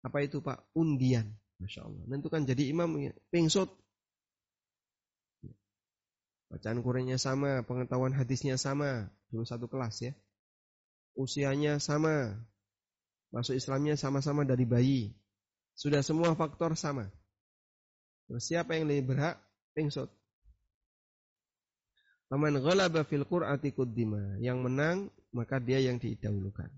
Apa itu Pak? Undian. Masya Allah. Menentukan jadi imam, pingsut, Bacaan Qurannya sama, pengetahuan hadisnya sama, dulu satu kelas ya. Usianya sama, masuk Islamnya sama-sama dari bayi. Sudah semua faktor sama. Terus siapa yang lebih berhak? Pingsut. Paman ghalaba fil qur'ati kuddima. Yang menang, maka dia yang didahulukan.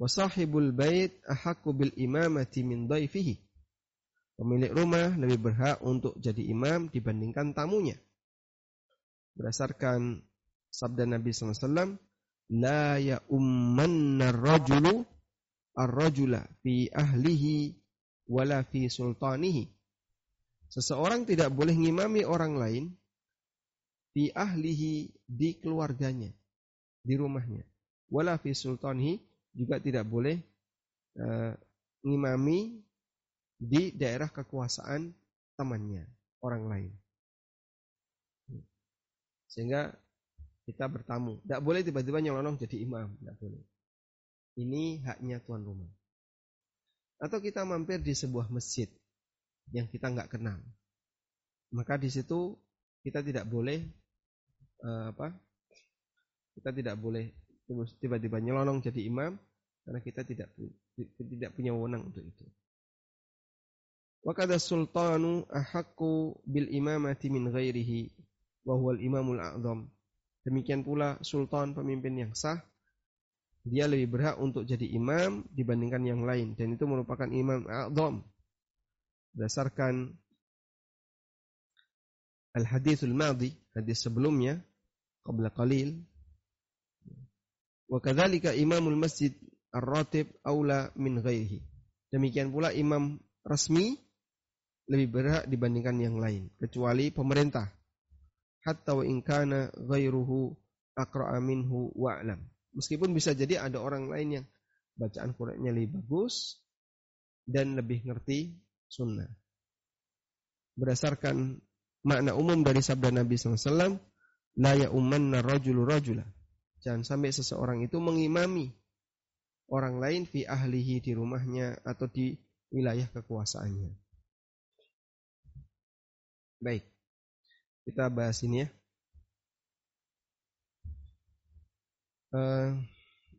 Wasahibul bait ahakku bil imamati min daifihi. Pemilik rumah lebih berhak untuk jadi imam dibandingkan tamunya. Berdasarkan sabda Nabi SAW, La ya ummanna rajulu ar-rajula fi ahlihi wala fi sultanihi. Seseorang tidak boleh ngimami orang lain fi ahlihi di keluarganya, di rumahnya. Wala fi sultanihi juga tidak boleh uh, di daerah kekuasaan temannya, orang lain. Sehingga kita bertamu. Tidak boleh tiba-tiba nyelonong jadi imam. Tidak boleh. Ini haknya tuan rumah. Atau kita mampir di sebuah masjid yang kita nggak kenal. Maka di situ kita tidak boleh uh, apa? Kita tidak boleh tiba-tiba nyelonong jadi imam karena kita tidak tidak punya wewenang untuk itu. Wakada sultanu ahakku bil imamati min ghairihi wa huwal imamul a'zam. Demikian pula sultan pemimpin yang sah dia lebih berhak untuk jadi imam dibandingkan yang lain dan itu merupakan imam a'zam. Berdasarkan al-hadithul madhi, hadis sebelumnya qabla qalil. Wa kadzalika imamul masjid ar-ratib aula min ghairihi. Demikian pula imam resmi lebih berhak dibandingkan yang lain kecuali pemerintah hatta wa inkana ghairuhu aqra'a minhu wa'lam meskipun bisa jadi ada orang lain yang bacaan Qur'annya lebih bagus dan lebih ngerti sunnah berdasarkan makna umum dari sabda Nabi SAW la ya umanna rajulu rajula jangan sampai seseorang itu mengimami orang lain fi ahlihi di rumahnya atau di wilayah kekuasaannya Baik. Kita bahas ini ya. Uh,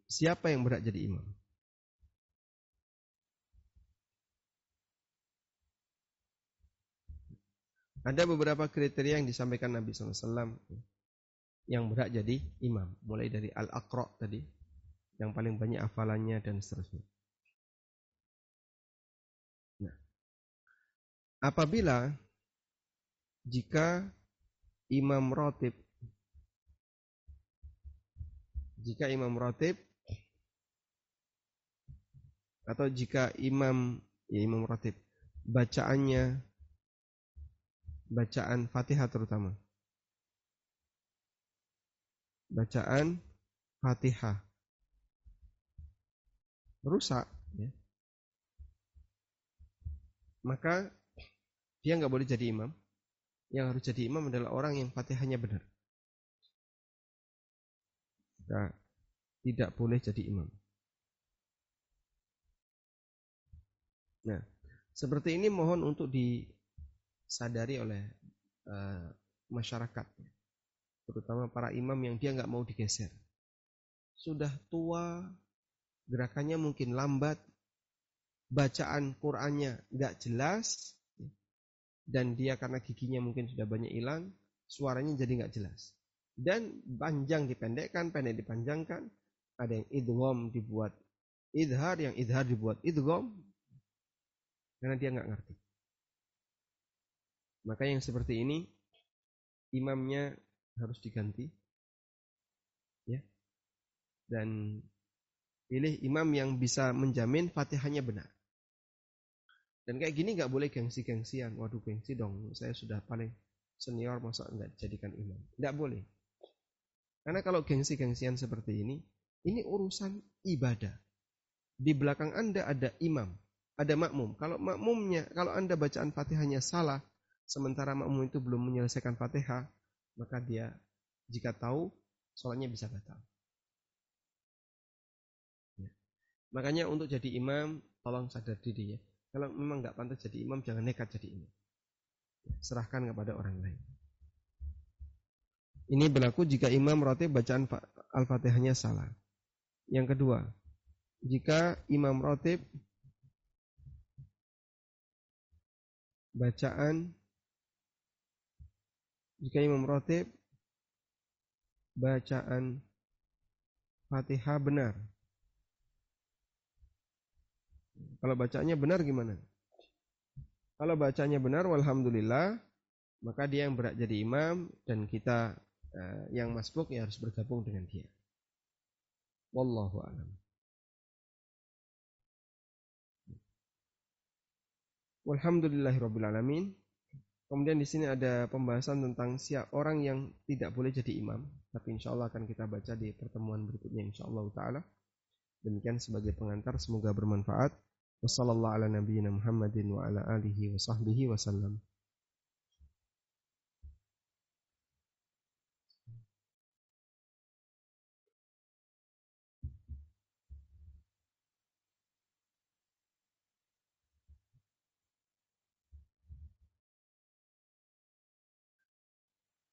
siapa yang berat jadi imam? Ada beberapa kriteria yang disampaikan Nabi SAW yang berat jadi imam. Mulai dari al-aqra tadi, yang paling banyak hafalannya dan seterusnya. Nah, apabila jika imam rotib jika imam rotib atau jika imam ya imam rotib bacaannya bacaan fatihah terutama bacaan fatihah rusak ya. maka dia nggak boleh jadi imam yang harus jadi imam adalah orang yang fatihahnya benar. Nah, tidak boleh jadi imam. Nah, seperti ini mohon untuk disadari oleh uh, masyarakat, terutama para imam yang dia nggak mau digeser. Sudah tua, gerakannya mungkin lambat, bacaan Qurannya nggak jelas, dan dia karena giginya mungkin sudah banyak hilang, suaranya jadi nggak jelas. Dan panjang dipendekkan, pendek dipanjangkan, ada yang idgham dibuat idhar, yang idhar dibuat idgham, karena dia nggak ngerti. Maka yang seperti ini imamnya harus diganti, ya, dan pilih imam yang bisa menjamin fatihahnya benar. Dan kayak gini nggak boleh gengsi-gengsian. Waduh gengsi dong, saya sudah paling senior masa nggak jadikan imam. Nggak boleh. Karena kalau gengsi-gengsian seperti ini, ini urusan ibadah. Di belakang Anda ada imam, ada makmum. Kalau makmumnya, kalau Anda bacaan fatihahnya salah, sementara makmum itu belum menyelesaikan fatihah, maka dia jika tahu, sholatnya bisa batal. Ya. Makanya untuk jadi imam, tolong sadar diri ya. Kalau memang nggak pantas jadi imam, jangan nekat jadi imam. Serahkan kepada orang lain. Ini berlaku jika imam rotib bacaan Al-Fatihahnya salah. Yang kedua, jika imam rotib bacaan jika imam rotib bacaan Fatihah benar kalau bacanya benar gimana? Kalau bacanya benar, walhamdulillah, maka dia yang berat jadi imam dan kita uh, yang masbuk ya harus bergabung dengan dia. Wallahu a'lam. Walhamdulillahirobbilalamin. Kemudian di sini ada pembahasan tentang siap orang yang tidak boleh jadi imam. Tapi insya Allah akan kita baca di pertemuan berikutnya insya Allah taala. Demikian sebagai pengantar semoga bermanfaat. Wassallallahu ala nabiyyina Muhammadin wa ala alihi wa sahbihi wasallam.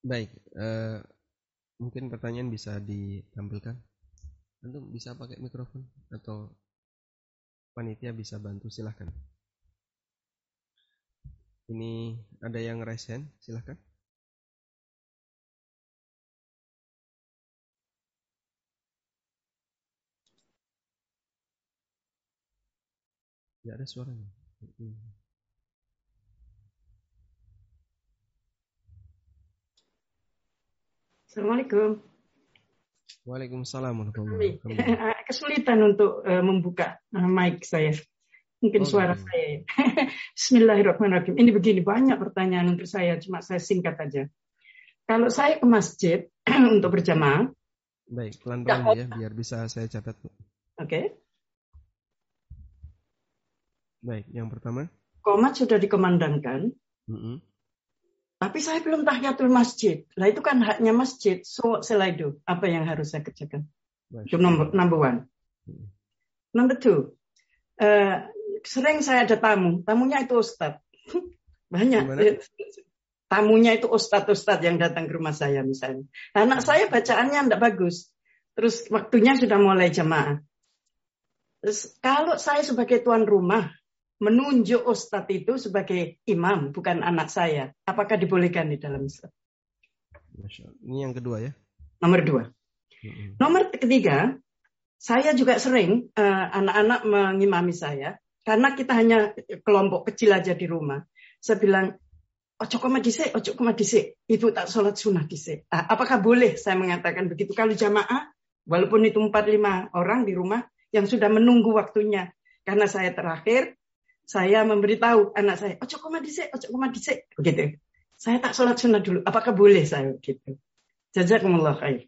Baik, uh, mungkin pertanyaan bisa ditampilkan. Antum bisa pakai mikrofon atau panitia bisa bantu? Silahkan. Ini ada yang resen silahkan. Tidak ada suaranya Assalamualaikum. Waalaikumsalam Kesulitan untuk uh, membuka uh, mic saya. Mungkin oh, suara okay. saya. Bismillahirrahmanirrahim. Ini begini banyak pertanyaan untuk saya, cuma saya singkat aja. Kalau saya ke masjid untuk berjamaah. Baik, pelan-pelan ya, biar bisa saya catat. Oke. Okay. Baik, yang pertama. Komat sudah dikomandangkan. Mm -hmm. Tapi saya belum tahiyatul masjid. Lah itu kan haknya masjid. So selaido. Apa yang harus saya kerjakan? Itu number, number one. Hmm. Number two. Uh, sering saya ada tamu. Tamunya itu ustad. Banyak. Gimana? Tamunya itu ustad-ustad yang datang ke rumah saya misalnya. Anak saya bacaannya tidak bagus. Terus waktunya sudah mulai jamaah. Terus kalau saya sebagai tuan rumah, menunjuk ustadz itu sebagai imam, bukan anak saya. Apakah dibolehkan di dalam Islam? Ini yang kedua ya? Nomor dua. hmm Nomor ketiga, saya juga sering uh, anak-anak mengimami saya karena kita hanya kelompok kecil aja di rumah. Saya bilang, ojo koma dise, ojo koma dise. Ibu tak sholat sunnah dise. Ah, apakah boleh saya mengatakan begitu? Kalau jamaah, walaupun itu empat lima orang di rumah yang sudah menunggu waktunya. Karena saya terakhir, saya memberitahu anak saya, ojo koma dhisik, ojo koma dhisik, begitu. Saya tak sholat sunnah dulu, apakah boleh saya gitu? Jazakumullah khair.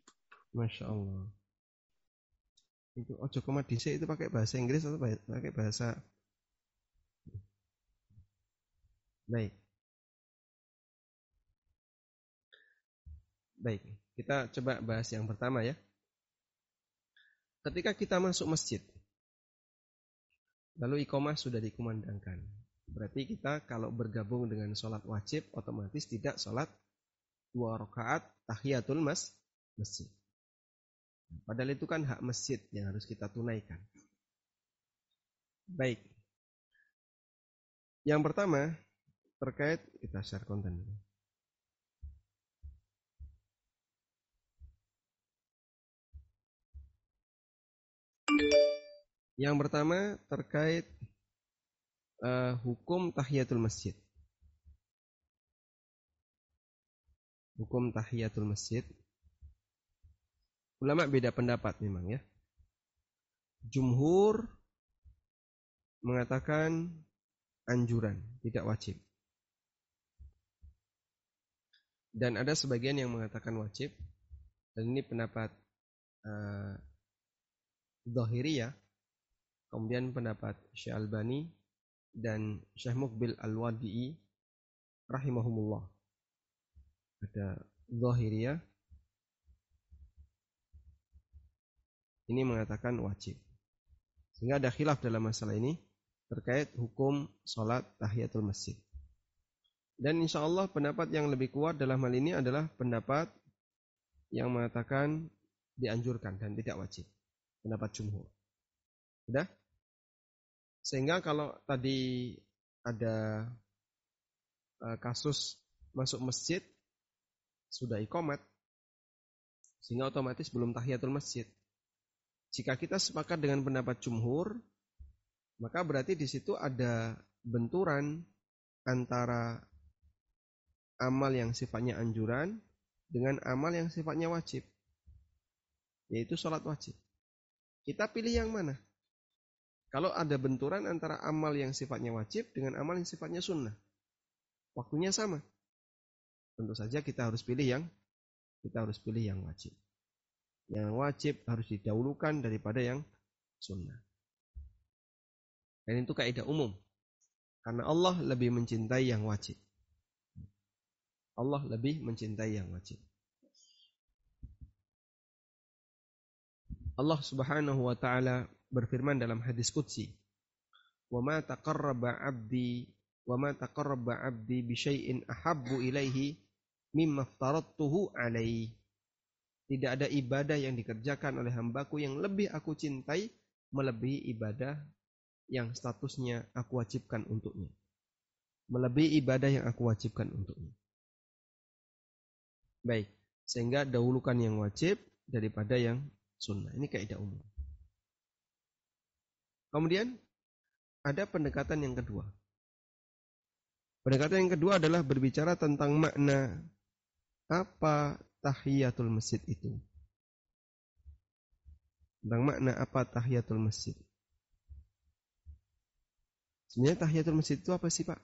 Masya Allah. Itu ojo koma dhisik itu pakai bahasa Inggris atau pakai bahasa Baik. Baik, kita coba bahas yang pertama ya. Ketika kita masuk masjid, Lalu ikomah sudah dikumandangkan. Berarti kita kalau bergabung dengan sholat wajib otomatis tidak sholat dua rakaat tahiyatul mas masjid. Padahal itu kan hak masjid yang harus kita tunaikan. Baik. Yang pertama terkait kita share konten dulu. Yang pertama terkait uh, hukum tahiyatul masjid. Hukum tahiyatul masjid. Ulama beda pendapat memang ya. Jumhur mengatakan anjuran, tidak wajib. Dan ada sebagian yang mengatakan wajib. Dan ini pendapat uh, Zahiriyah. Kemudian pendapat Syekh Albani dan Syekh Mukbil Al-Wadi'i rahimahumullah. Ada Zahiriyah ini mengatakan wajib. Sehingga ada khilaf dalam masalah ini terkait hukum sholat tahiyatul masjid. Dan insya Allah pendapat yang lebih kuat dalam hal ini adalah pendapat yang mengatakan dianjurkan dan tidak wajib. Pendapat jumhur. Sudah? Sehingga kalau tadi ada uh, kasus masuk masjid sudah ikomat sehingga otomatis belum tahiyatul masjid. Jika kita sepakat dengan pendapat jumhur, maka berarti di situ ada benturan antara amal yang sifatnya anjuran dengan amal yang sifatnya wajib. Yaitu sholat wajib. Kita pilih yang mana? Kalau ada benturan antara amal yang sifatnya wajib dengan amal yang sifatnya sunnah. Waktunya sama. Tentu saja kita harus pilih yang kita harus pilih yang wajib. Yang wajib harus didahulukan daripada yang sunnah. Dan itu kaidah umum. Karena Allah lebih mencintai yang wajib. Allah lebih mencintai yang wajib. Allah Subhanahu wa taala berfirman dalam hadis qudsi, "Wa taqarraba 'abdi wa taqarraba 'abdi bi syai'in ahabbu ilaihi mimma alaihi." Tidak ada ibadah yang dikerjakan oleh hambaku yang lebih aku cintai melebihi ibadah yang statusnya aku wajibkan untuknya. Melebihi ibadah yang aku wajibkan untuknya. Baik, sehingga dahulukan yang wajib daripada yang sunnah. Ini kaidah umum. Kemudian ada pendekatan yang kedua. Pendekatan yang kedua adalah berbicara tentang makna apa tahiyatul masjid itu. Tentang makna apa tahiyatul masjid. Sebenarnya tahiyatul masjid itu apa sih Pak?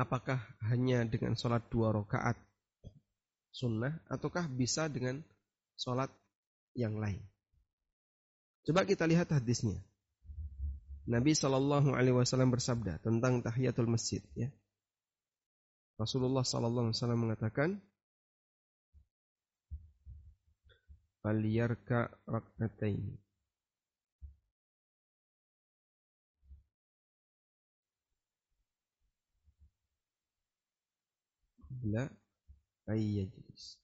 Apakah hanya dengan sholat dua rakaat sunnah ataukah bisa dengan sholat yang lain? Coba kita lihat hadisnya. Nabi Shallallahu Alaihi Wasallam bersabda tentang tahiyatul masjid. Ya. Rasulullah Shallallahu Alaihi Wasallam mengatakan, "Faliyarka rak'atain." qabla ayyajlis.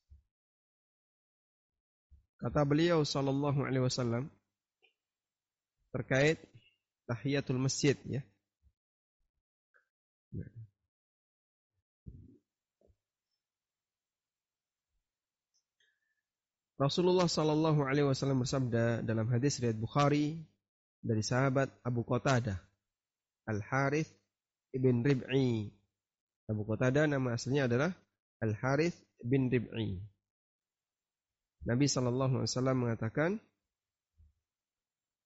Kata beliau sallallahu alaihi wasallam terkait tahiyatul masjid ya. Rasulullah Sallallahu Alaihi Wasallam bersabda dalam hadis riwayat Bukhari dari sahabat Abu Qatadah Al Harith ibn Rib'i Abu Qatada nama aslinya adalah Al Harith bin Rib'i. Nabi Shallallahu Alaihi Wasallam mengatakan,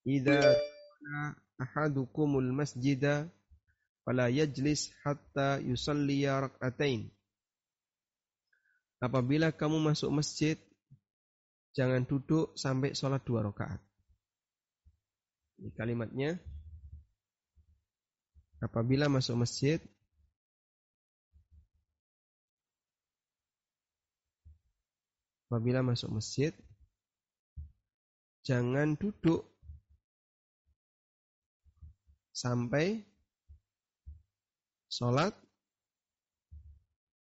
"Ida ahadukumul masjida fala yajlis hatta yusalliya rak'atain." Apabila kamu masuk masjid, jangan duduk sampai sholat dua rakaat. Ini kalimatnya. Apabila masuk masjid, apabila masuk masjid jangan duduk sampai sholat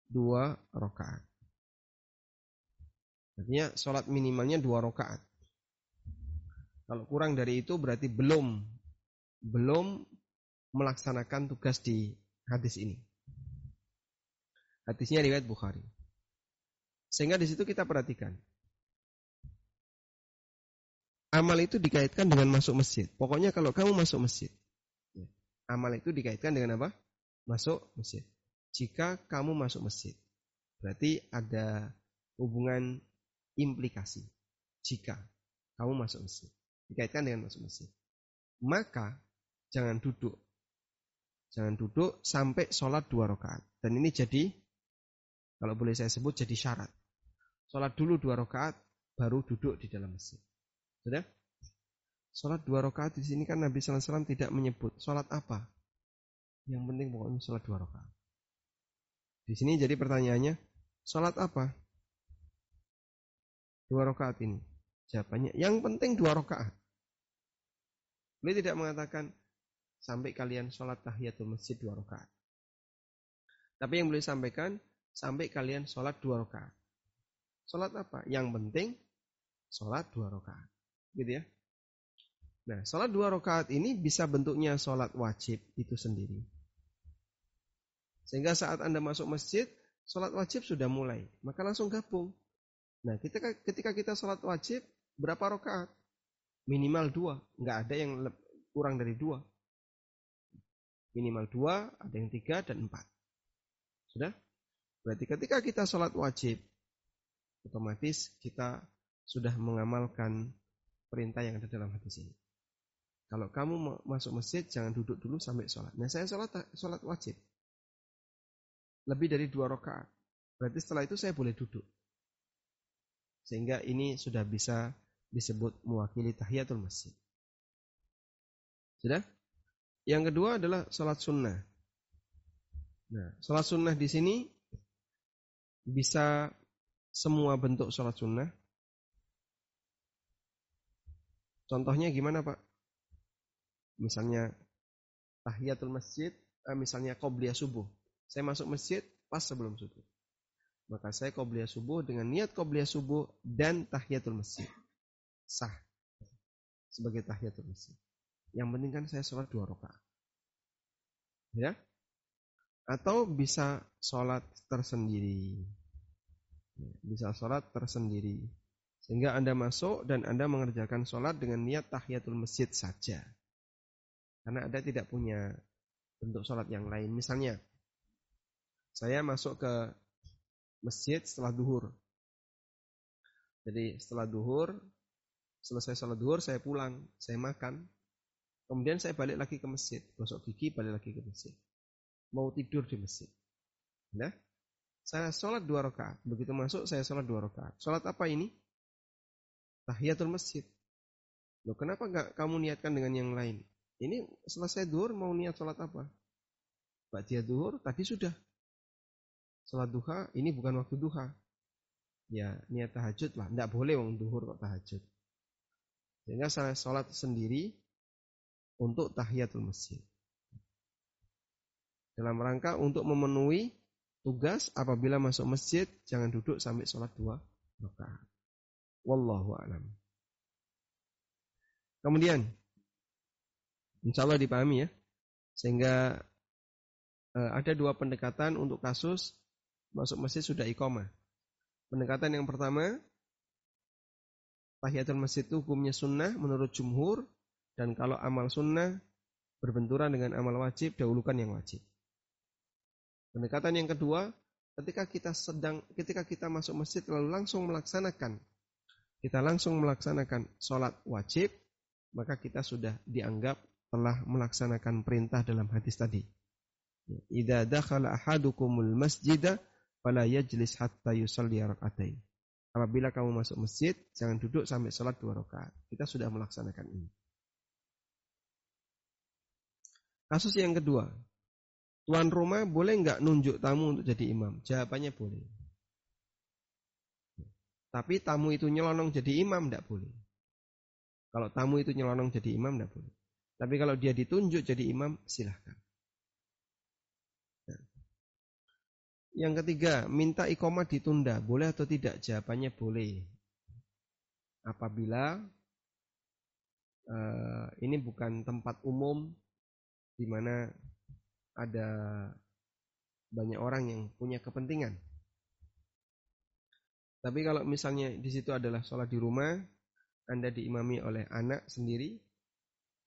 dua rakaat. Artinya sholat minimalnya dua rakaat. Kalau kurang dari itu berarti belum belum melaksanakan tugas di hadis ini. Hadisnya riwayat Bukhari. Sehingga di situ kita perhatikan. Amal itu dikaitkan dengan masuk masjid. Pokoknya kalau kamu masuk masjid. Amal itu dikaitkan dengan apa? Masuk masjid. Jika kamu masuk masjid. Berarti ada hubungan implikasi. Jika kamu masuk masjid. Dikaitkan dengan masuk masjid. Maka jangan duduk. Jangan duduk sampai sholat dua rakaat. Dan ini jadi, kalau boleh saya sebut jadi syarat. Sholat dulu dua rakaat, baru duduk di dalam masjid. Sudah? Sholat dua rakaat di sini kan Nabi SAW tidak menyebut sholat apa. Yang penting pokoknya sholat dua rakaat. Di sini jadi pertanyaannya, sholat apa? Dua rakaat ini. Jawabannya, yang penting dua rakaat. Beliau tidak mengatakan sampai kalian sholat tahiyatul masjid dua rakaat. Tapi yang beliau sampaikan sampai kalian sholat dua rakaat. Sholat apa? Yang penting sholat dua rakaat. Gitu ya. Nah, sholat dua rakaat ini bisa bentuknya sholat wajib itu sendiri. Sehingga saat Anda masuk masjid, sholat wajib sudah mulai. Maka langsung gabung. Nah, ketika, ketika kita sholat wajib, berapa rakaat? minimal dua, nggak ada yang kurang dari dua. Minimal dua, ada yang tiga dan empat. Sudah? Berarti ketika kita sholat wajib, otomatis kita sudah mengamalkan perintah yang ada dalam hadis ini. Kalau kamu masuk masjid, jangan duduk dulu sampai sholat. Nah, saya sholat, sholat wajib. Lebih dari dua rakaat. Berarti setelah itu saya boleh duduk. Sehingga ini sudah bisa disebut mewakili tahiyatul masjid. Sudah? Yang kedua adalah sholat sunnah. Nah, sholat sunnah di sini bisa semua bentuk sholat sunnah. Contohnya gimana Pak? Misalnya tahiyatul masjid, eh, misalnya qobliyah subuh. Saya masuk masjid pas sebelum subuh. Maka saya qobliyah subuh dengan niat qobliyah subuh dan tahiyatul masjid sah sebagai tahiyatul masjid. Yang penting kan saya sholat dua rakaat. Ya. Atau bisa sholat tersendiri. Bisa sholat tersendiri. Sehingga Anda masuk dan Anda mengerjakan sholat dengan niat tahiyatul masjid saja. Karena Anda tidak punya bentuk sholat yang lain. Misalnya, saya masuk ke masjid setelah duhur. Jadi setelah duhur, Selesai sholat duhur saya pulang, saya makan. Kemudian saya balik lagi ke masjid, gosok gigi balik lagi ke masjid. Mau tidur di masjid. Nah, saya sholat dua rakaat. Begitu masuk saya sholat dua rakaat. Sholat apa ini? Tahiyatul masjid. Loh, kenapa nggak kamu niatkan dengan yang lain? Ini selesai duhur mau niat sholat apa? dia duhur tadi sudah. Sholat duha ini bukan waktu duha. Ya niat tahajud lah. Tidak boleh wong duhur kok tahajud. Sehingga saya sholat sendiri untuk tahiyatul masjid. Dalam rangka untuk memenuhi tugas apabila masuk masjid jangan duduk sampai sholat dua rakaat. Wallahu a'lam. Kemudian, insya Allah dipahami ya, sehingga eh, ada dua pendekatan untuk kasus masuk masjid sudah iqomah. Pendekatan yang pertama, tahiyatul masjid itu hukumnya sunnah menurut jumhur dan kalau amal sunnah berbenturan dengan amal wajib dahulukan yang wajib. Pendekatan yang kedua, ketika kita sedang ketika kita masuk masjid lalu langsung melaksanakan kita langsung melaksanakan sholat wajib, maka kita sudah dianggap telah melaksanakan perintah dalam hadis tadi. Idza dakhala ahadukumul masjida fala yajlis hatta yusalli rak'atain. Apabila kamu masuk masjid, jangan duduk sampai sholat dua rakaat. Kita sudah melaksanakan ini. Kasus yang kedua, tuan rumah boleh nggak nunjuk tamu untuk jadi imam? Jawabannya boleh. Tapi tamu itu nyelonong jadi imam tidak boleh. Kalau tamu itu nyelonong jadi imam tidak boleh. Tapi kalau dia ditunjuk jadi imam silahkan. Yang ketiga, minta ikomah ditunda. Boleh atau tidak? Jawabannya boleh. Apabila uh, ini bukan tempat umum di mana ada banyak orang yang punya kepentingan. Tapi kalau misalnya di situ adalah sholat di rumah, Anda diimami oleh anak sendiri,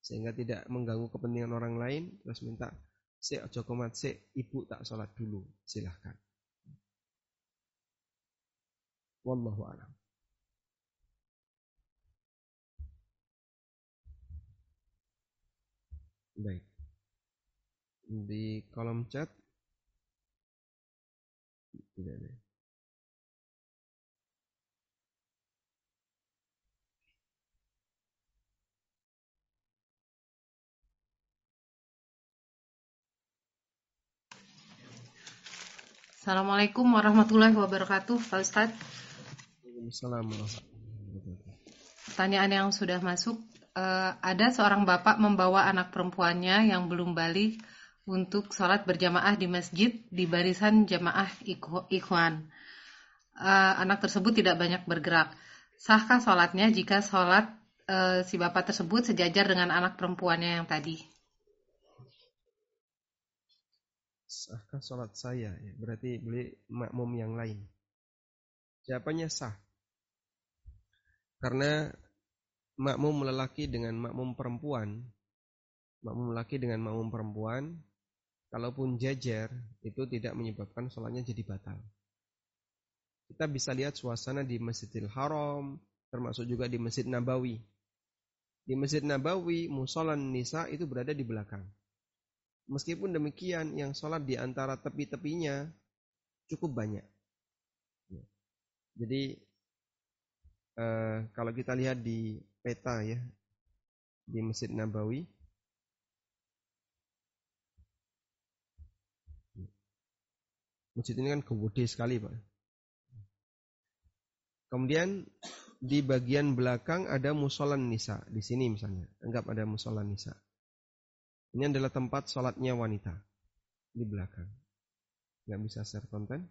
sehingga tidak mengganggu kepentingan orang lain, terus minta si ojo si ibu tak sholat dulu, silahkan. Wallahu a'lam. Baik. Di kolom chat tidak ada. Assalamualaikum warahmatullahi wabarakatuh, Pak Ustadz. Assalamualaikum. Pertanyaan yang sudah masuk uh, ada seorang bapak membawa anak perempuannya yang belum balik untuk sholat berjamaah di masjid di barisan jamaah ikhwan. Uh, anak tersebut tidak banyak bergerak. Sahkah sholatnya jika sholat uh, si bapak tersebut sejajar dengan anak perempuannya yang tadi? Sahkah sholat saya? Ya, berarti beli makmum yang lain. Jawabannya sah. Karena makmum lelaki dengan makmum perempuan, makmum lelaki dengan makmum perempuan, kalaupun jajar itu tidak menyebabkan sholatnya jadi batal. Kita bisa lihat suasana di Masjidil Haram, termasuk juga di Masjid Nabawi. Di Masjid Nabawi, musolan nisa itu berada di belakang. Meskipun demikian, yang sholat di antara tepi-tepinya cukup banyak. Jadi eh, kalau kita lihat di peta ya di Masjid Nabawi. Masjid ini kan gede sekali, Pak. Kemudian di bagian belakang ada musolan nisa. Di sini misalnya, anggap ada musolan nisa. Ini adalah tempat sholatnya wanita di belakang. Nggak bisa share konten.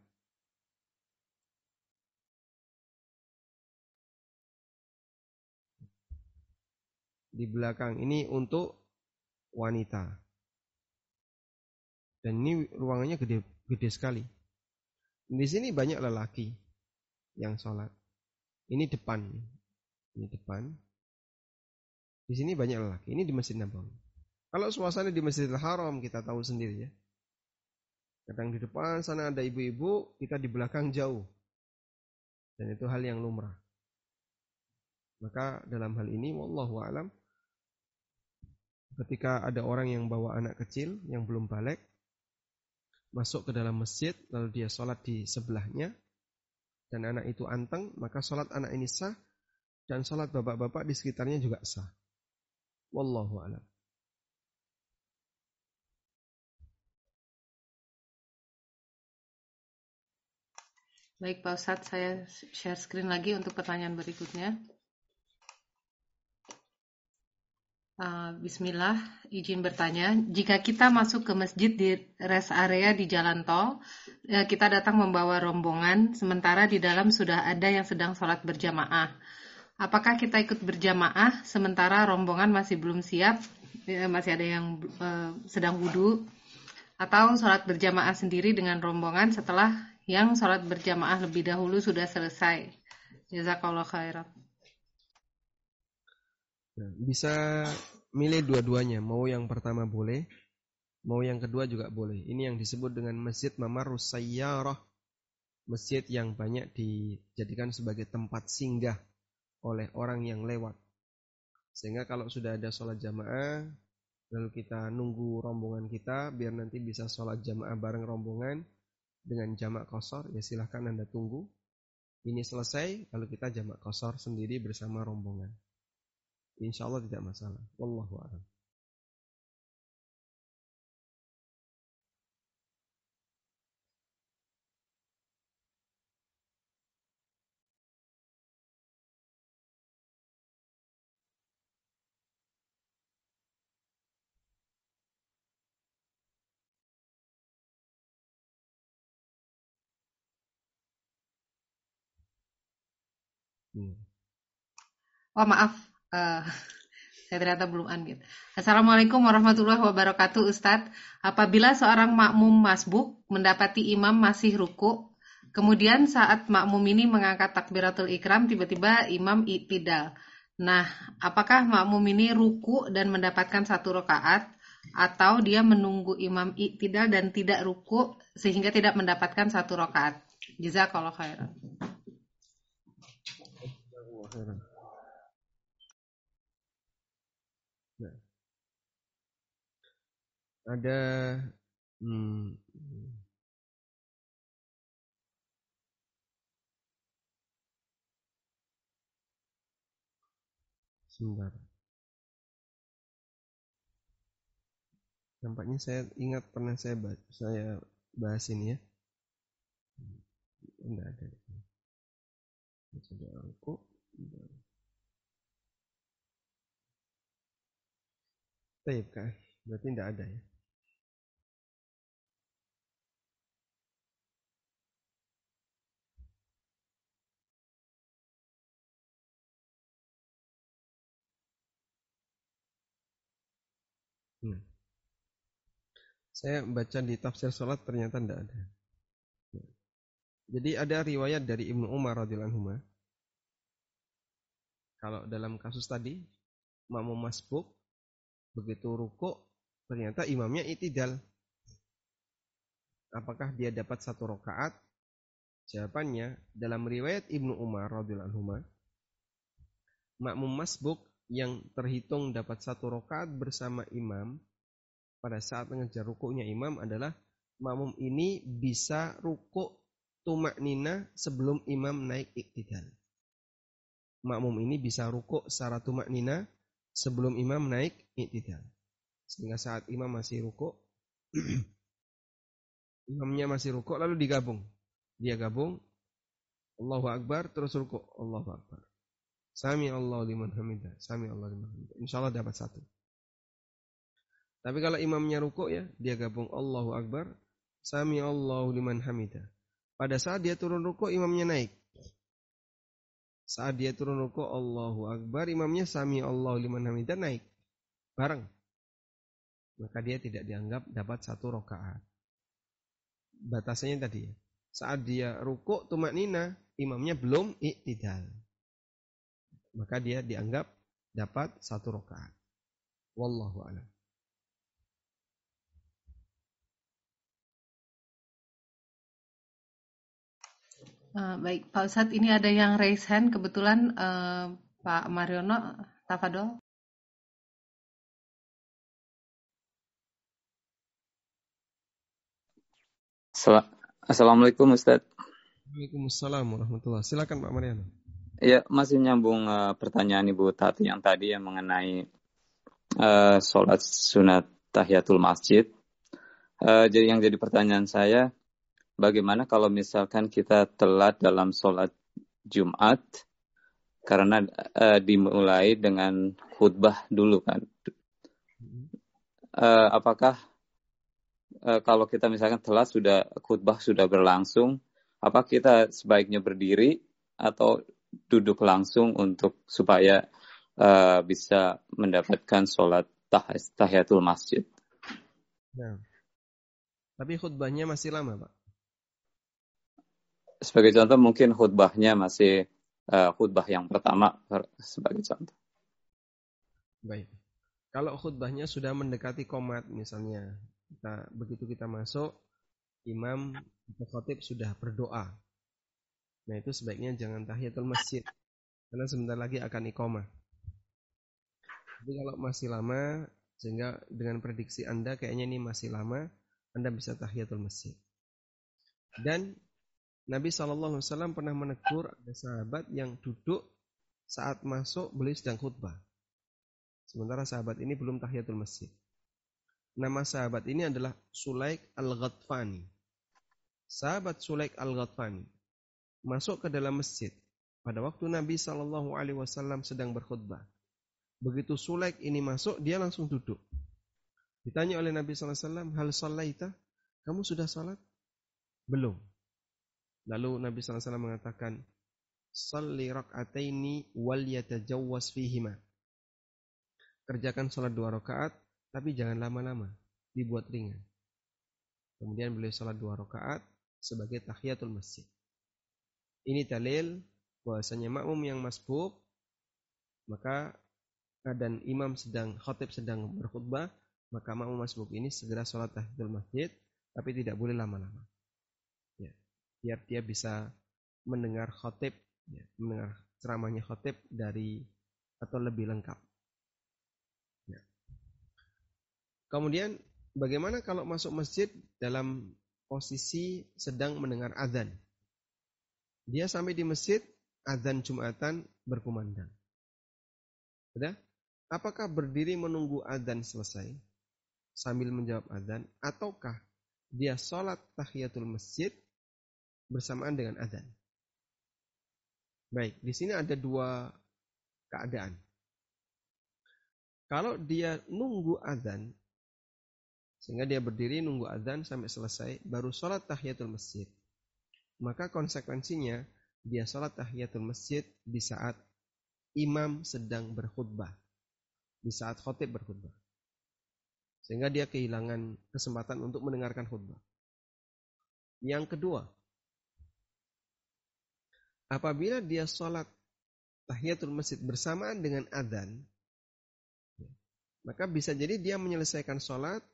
di belakang ini untuk wanita. Dan ini ruangannya gede gede sekali. Di sini banyak lelaki yang sholat. Ini depan, ini depan. Di sini banyak lelaki. Ini di Masjid Nabawi. Kalau suasana di Masjidil Haram kita tahu sendiri ya. Kadang di depan sana ada ibu-ibu, kita di belakang jauh. Dan itu hal yang lumrah. Maka dalam hal ini wallahu alam ketika ada orang yang bawa anak kecil yang belum balik masuk ke dalam masjid lalu dia sholat di sebelahnya dan anak itu anteng maka sholat anak ini sah dan sholat bapak-bapak di sekitarnya juga sah. Wallahu a'lam. Baik Pak Ustadz, saya share screen lagi untuk pertanyaan berikutnya. Uh, Bismillah, izin bertanya. Jika kita masuk ke masjid di rest area di jalan tol, ya kita datang membawa rombongan, sementara di dalam sudah ada yang sedang sholat berjamaah. Apakah kita ikut berjamaah sementara rombongan masih belum siap, ya, masih ada yang uh, sedang wudhu, atau sholat berjamaah sendiri dengan rombongan setelah yang sholat berjamaah lebih dahulu sudah selesai? Jazakallah khairan. Nah, bisa milih dua-duanya, mau yang pertama boleh, mau yang kedua juga boleh. Ini yang disebut dengan Masjid Mamarus Sayyarah. Masjid yang banyak dijadikan sebagai tempat singgah oleh orang yang lewat. Sehingga kalau sudah ada sholat jamaah, lalu kita nunggu rombongan kita, biar nanti bisa sholat jamaah bareng rombongan dengan jamak kosor, ya silahkan Anda tunggu. Ini selesai, lalu kita jamak kosor sendiri bersama rombongan. Insya Allah tidak masalah. Wallahu a'lam. Hmm. Oh maaf, uh, saya ternyata belum unmute. Assalamualaikum warahmatullahi wabarakatuh Ustadz. Apabila seorang makmum masbuk mendapati imam masih ruku, kemudian saat makmum ini mengangkat takbiratul ikram, tiba-tiba imam tidak. Nah, apakah makmum ini ruku dan mendapatkan satu rakaat atau dia menunggu imam iktidal dan tidak ruku sehingga tidak mendapatkan satu rakaat? Jazakallah khairan. Nah. Ada hmm, sebentar. Nampaknya saya ingat pernah saya bahas, saya bahas ini ya. Enggak ada. Sudah aku. Taib kah? Berarti tidak ada ya. Hmm. Saya baca di tafsir salat ternyata tidak ada. Jadi ada riwayat dari Ibnu Umar radhiyallahu anhu. Kalau dalam kasus tadi, makmum masbuk begitu ruku ternyata imamnya itidal. Apakah dia dapat satu rakaat? Jawabannya dalam riwayat Ibnu Umar radhiyallahu anhu makmum masbuk yang terhitung dapat satu rakaat bersama imam pada saat mengejar rukuknya imam adalah makmum ini bisa rukuk tumak nina sebelum imam naik iktidal. Makmum ini bisa rukuk secara tumak nina sebelum imam naik iktidal. Sehingga saat imam masih rukuk, imamnya masih rukuk lalu digabung. Dia gabung, Allahu Akbar terus rukuk, Allahu Akbar. Sami Allah liman hamidah, sami Allah liman hamidah. Insya Allah dapat satu. Tapi kalau imamnya rukuk ya, dia gabung Allahu Akbar, sami Allahu liman hamidah. Pada saat dia turun rukuk, imamnya naik. Saat dia turun ruku Allahu Akbar, imamnya sami Allah liman hamidah naik. Bareng. Maka dia tidak dianggap dapat satu rokaat. Batasannya tadi ya. Saat dia ruku tumak nina, imamnya belum iktidal. Maka dia dianggap dapat satu rokaat. Wallahu a'lam. Uh, baik, Pak Ustadz, ini ada yang raise hand. Kebetulan uh, Pak Mariono, Tafadol. Assalamualaikum Ustadz. Waalaikumsalam warahmatullahi Silakan Pak Mariono. Ya, masih nyambung uh, pertanyaan Ibu Tati yang tadi yang mengenai uh, sholat sunat tahiyatul masjid. Uh, jadi yang jadi pertanyaan saya, bagaimana kalau misalkan kita telat dalam sholat Jumat karena uh, dimulai dengan khutbah dulu kan? Uh, apakah uh, kalau kita misalkan telat sudah khutbah sudah berlangsung, apa kita sebaiknya berdiri atau duduk langsung untuk supaya uh, bisa mendapatkan sholat tah tahiyatul masjid? Nah. Tapi khutbahnya masih lama, Pak sebagai contoh mungkin khutbahnya masih uh, khutbah yang pertama sebagai contoh. Baik. Kalau khutbahnya sudah mendekati komat misalnya, kita begitu kita masuk, imam atau khotib sudah berdoa. Nah itu sebaiknya jangan tahiyatul masjid, karena sebentar lagi akan iqomah. Tapi kalau masih lama, sehingga dengan prediksi Anda kayaknya ini masih lama, Anda bisa tahiyatul masjid. Dan Nabi SAW pernah menegur ada sahabat yang duduk saat masuk beliau sedang khutbah. Sementara sahabat ini belum tahiyatul masjid. Nama sahabat ini adalah Sulaik Al-Ghatfani. Sahabat Sulaik Al-Ghatfani masuk ke dalam masjid pada waktu Nabi Shallallahu Alaihi Wasallam sedang berkhutbah. Begitu Sulaik ini masuk, dia langsung duduk. Ditanya oleh Nabi Sallallahu Alaihi Wasallam, hal salaita? Kamu sudah salat? Belum. Lalu Nabi SAW mengatakan, salli rak'ataini wal yatajawwas fihima. Kerjakan sholat dua rakaat, tapi jangan lama-lama, dibuat ringan. Kemudian beliau sholat dua rakaat sebagai tahiyatul masjid. Ini dalil bahwasanya makmum yang masbuk maka dan imam sedang khatib sedang berkhutbah maka makmum masbuk ini segera sholat tahiyatul masjid tapi tidak boleh lama-lama. Biar dia bisa mendengar khatib ya, mendengar ceramahnya khotib dari atau lebih lengkap. Ya. Kemudian bagaimana kalau masuk masjid dalam posisi sedang mendengar adzan? Dia sampai di masjid, adzan Jumatan berkumandang. Sudah? Apakah berdiri menunggu adzan selesai sambil menjawab adzan ataukah dia sholat tahiyatul masjid bersamaan dengan adzan? Baik, di sini ada dua keadaan. Kalau dia nunggu adzan, sehingga dia berdiri nunggu adzan sampai selesai, baru sholat tahiyatul masjid. Maka konsekuensinya dia sholat tahiyatul masjid di saat imam sedang berkhutbah, di saat khotib berkhutbah. Sehingga dia kehilangan kesempatan untuk mendengarkan khutbah. Yang kedua, apabila dia sholat tahiyatul masjid bersamaan dengan adzan, maka bisa jadi dia menyelesaikan sholat,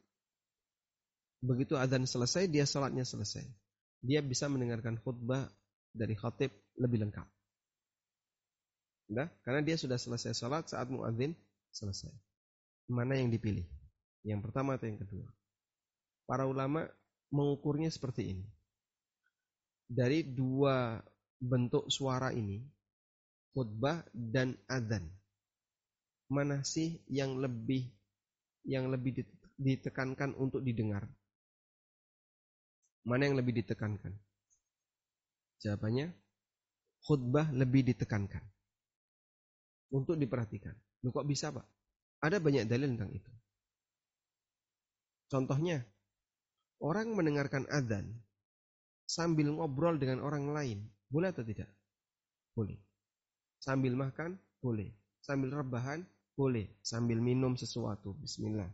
begitu adzan selesai, dia sholatnya selesai. Dia bisa mendengarkan khutbah dari khatib lebih lengkap. Nah, karena dia sudah selesai sholat saat muadzin selesai. Mana yang dipilih? Yang pertama atau yang kedua? Para ulama mengukurnya seperti ini. Dari dua bentuk suara ini, khutbah dan adzan. Mana sih yang lebih yang lebih ditekankan untuk didengar? Mana yang lebih ditekankan? Jawabannya, khutbah lebih ditekankan. Untuk diperhatikan. Loh kok bisa pak? Ada banyak dalil tentang itu. Contohnya, orang mendengarkan adzan sambil ngobrol dengan orang lain boleh atau tidak? Boleh. Sambil makan? Boleh. Sambil rebahan? Boleh. Sambil minum sesuatu? Bismillah.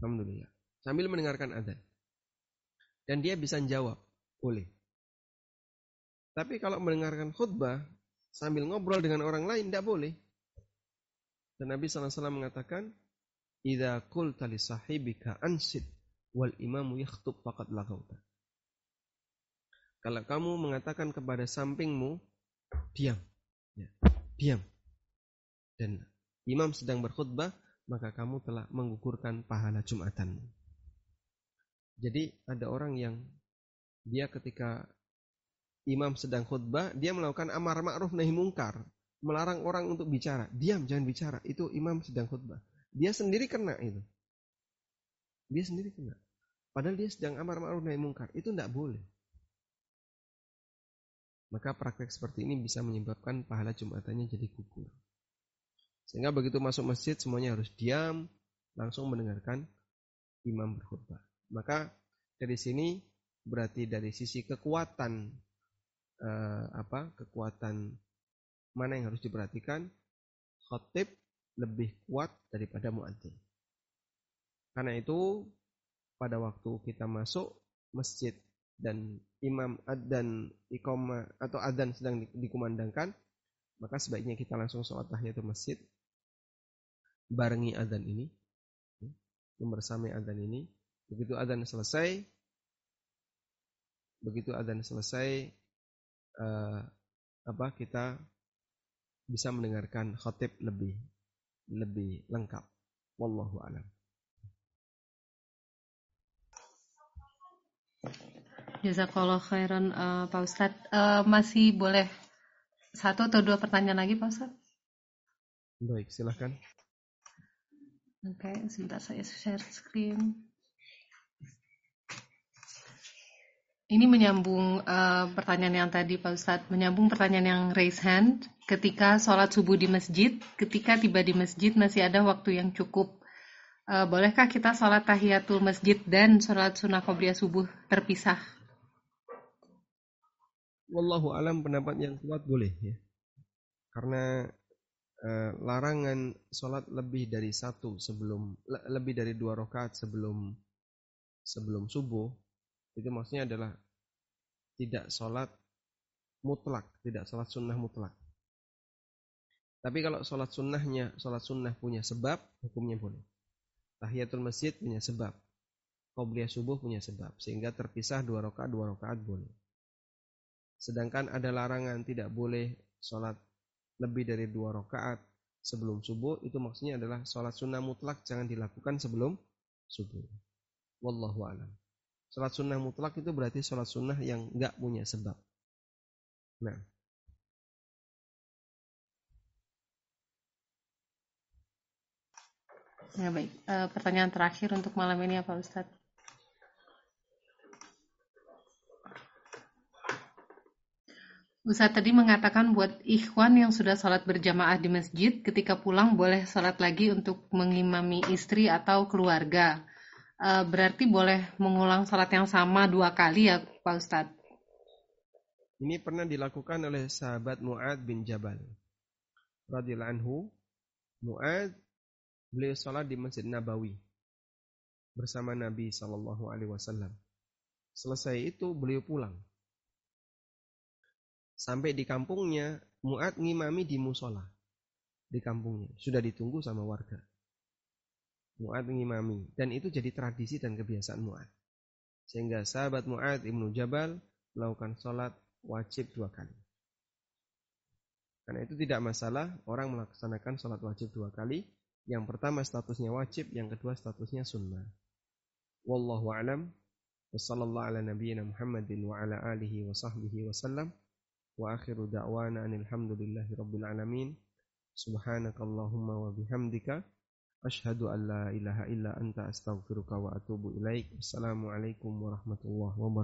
Alhamdulillah. Sambil mendengarkan adzan. Dan dia bisa jawab? Boleh. Tapi kalau mendengarkan khutbah sambil ngobrol dengan orang lain tidak boleh. Dan Nabi SAW mengatakan, "Idza qulta li sahibika ansid wal imamu yakhtub faqad lagauta." Kalau kamu mengatakan kepada sampingmu, diam. Ya, diam. Dan imam sedang berkhutbah, maka kamu telah mengukurkan pahala Jumatanmu. Jadi ada orang yang dia ketika imam sedang khutbah, dia melakukan amar ma'ruf nahi mungkar, melarang orang untuk bicara. Diam, jangan bicara. Itu imam sedang khutbah. Dia sendiri kena itu. Dia sendiri kena. Padahal dia sedang amar ma'ruf nahi mungkar. Itu tidak boleh. Maka praktek seperti ini bisa menyebabkan pahala Jumatannya jadi gugur. Sehingga begitu masuk masjid semuanya harus diam, langsung mendengarkan imam berkhutbah. Maka dari sini berarti dari sisi kekuatan eh, apa? Kekuatan mana yang harus diperhatikan? Khotib lebih kuat daripada muadzin. Karena itu pada waktu kita masuk masjid dan imam dan ikoma atau adzan sedang dikumandangkan, maka sebaiknya kita langsung sholat tahiyatul masjid barengi adzan ini, ya, membersamai adzan ini. Begitu adzan selesai, begitu adzan selesai, uh, apa kita bisa mendengarkan khotib lebih lebih lengkap. Wallahu a'lam. Jazakallah khairan uh, Pak Ustadz. Uh, masih boleh satu atau dua pertanyaan lagi Pak Ustadz? Baik, silahkan. Oke, okay, sebentar saya share screen. Ini menyambung uh, pertanyaan yang tadi Pak Ustadz, menyambung pertanyaan yang raise hand ketika sholat subuh di masjid, ketika tiba di masjid masih ada waktu yang cukup. Uh, bolehkah kita sholat tahiyatul masjid dan sholat sunnah qobliyah subuh terpisah? Wallahu alam pendapat yang kuat boleh ya. Karena eh, larangan sholat lebih dari satu sebelum lebih dari dua rakaat sebelum sebelum subuh itu maksudnya adalah tidak sholat mutlak, tidak sholat sunnah mutlak. Tapi kalau sholat sunnahnya, sholat sunnah punya sebab, hukumnya boleh. Tahiyatul masjid punya sebab. Qobliyah subuh punya sebab. Sehingga terpisah dua rakaat, dua rakaat boleh. Sedangkan ada larangan tidak boleh sholat lebih dari dua rakaat sebelum subuh. Itu maksudnya adalah sholat sunnah mutlak jangan dilakukan sebelum subuh. Wallahu alam. Sholat sunnah mutlak itu berarti sholat sunnah yang nggak punya sebab. Nah, Ya baik, e, pertanyaan terakhir untuk malam ini apa Ustadz? Ustadz tadi mengatakan buat ikhwan yang sudah sholat berjamaah di masjid, ketika pulang boleh sholat lagi untuk mengimami istri atau keluarga. E, berarti boleh mengulang sholat yang sama dua kali ya Pak Ustadz? Ini pernah dilakukan oleh sahabat Mu'ad bin Jabal. Radiyallahu anhu. Mu'ad beliau sholat di Masjid Nabawi bersama Nabi Shallallahu Alaihi Wasallam. Selesai itu beliau pulang. Sampai di kampungnya, Mu'ad ngimami di musola. Di kampungnya. Sudah ditunggu sama warga. Mu'ad ngimami. Dan itu jadi tradisi dan kebiasaan Mu'ad. Sehingga sahabat Mu'ad Ibnu Jabal melakukan sholat wajib dua kali. Karena itu tidak masalah orang melaksanakan sholat wajib dua kali yang pertama statusnya wajib, yang kedua statusnya sunnah. Wallahu alam. Wassallallahu ala nabiyyina Muhammadin wa ala alihi wa sahbihi wa sallam. Wa akhiru da'wana anilhamdulillahi rabbil alamin. Subhanakallahumma wa bihamdika. Ashhadu an la ilaha illa anta astaghfiruka wa atubu ilaik. Assalamualaikum warahmatullahi wabarakatuh.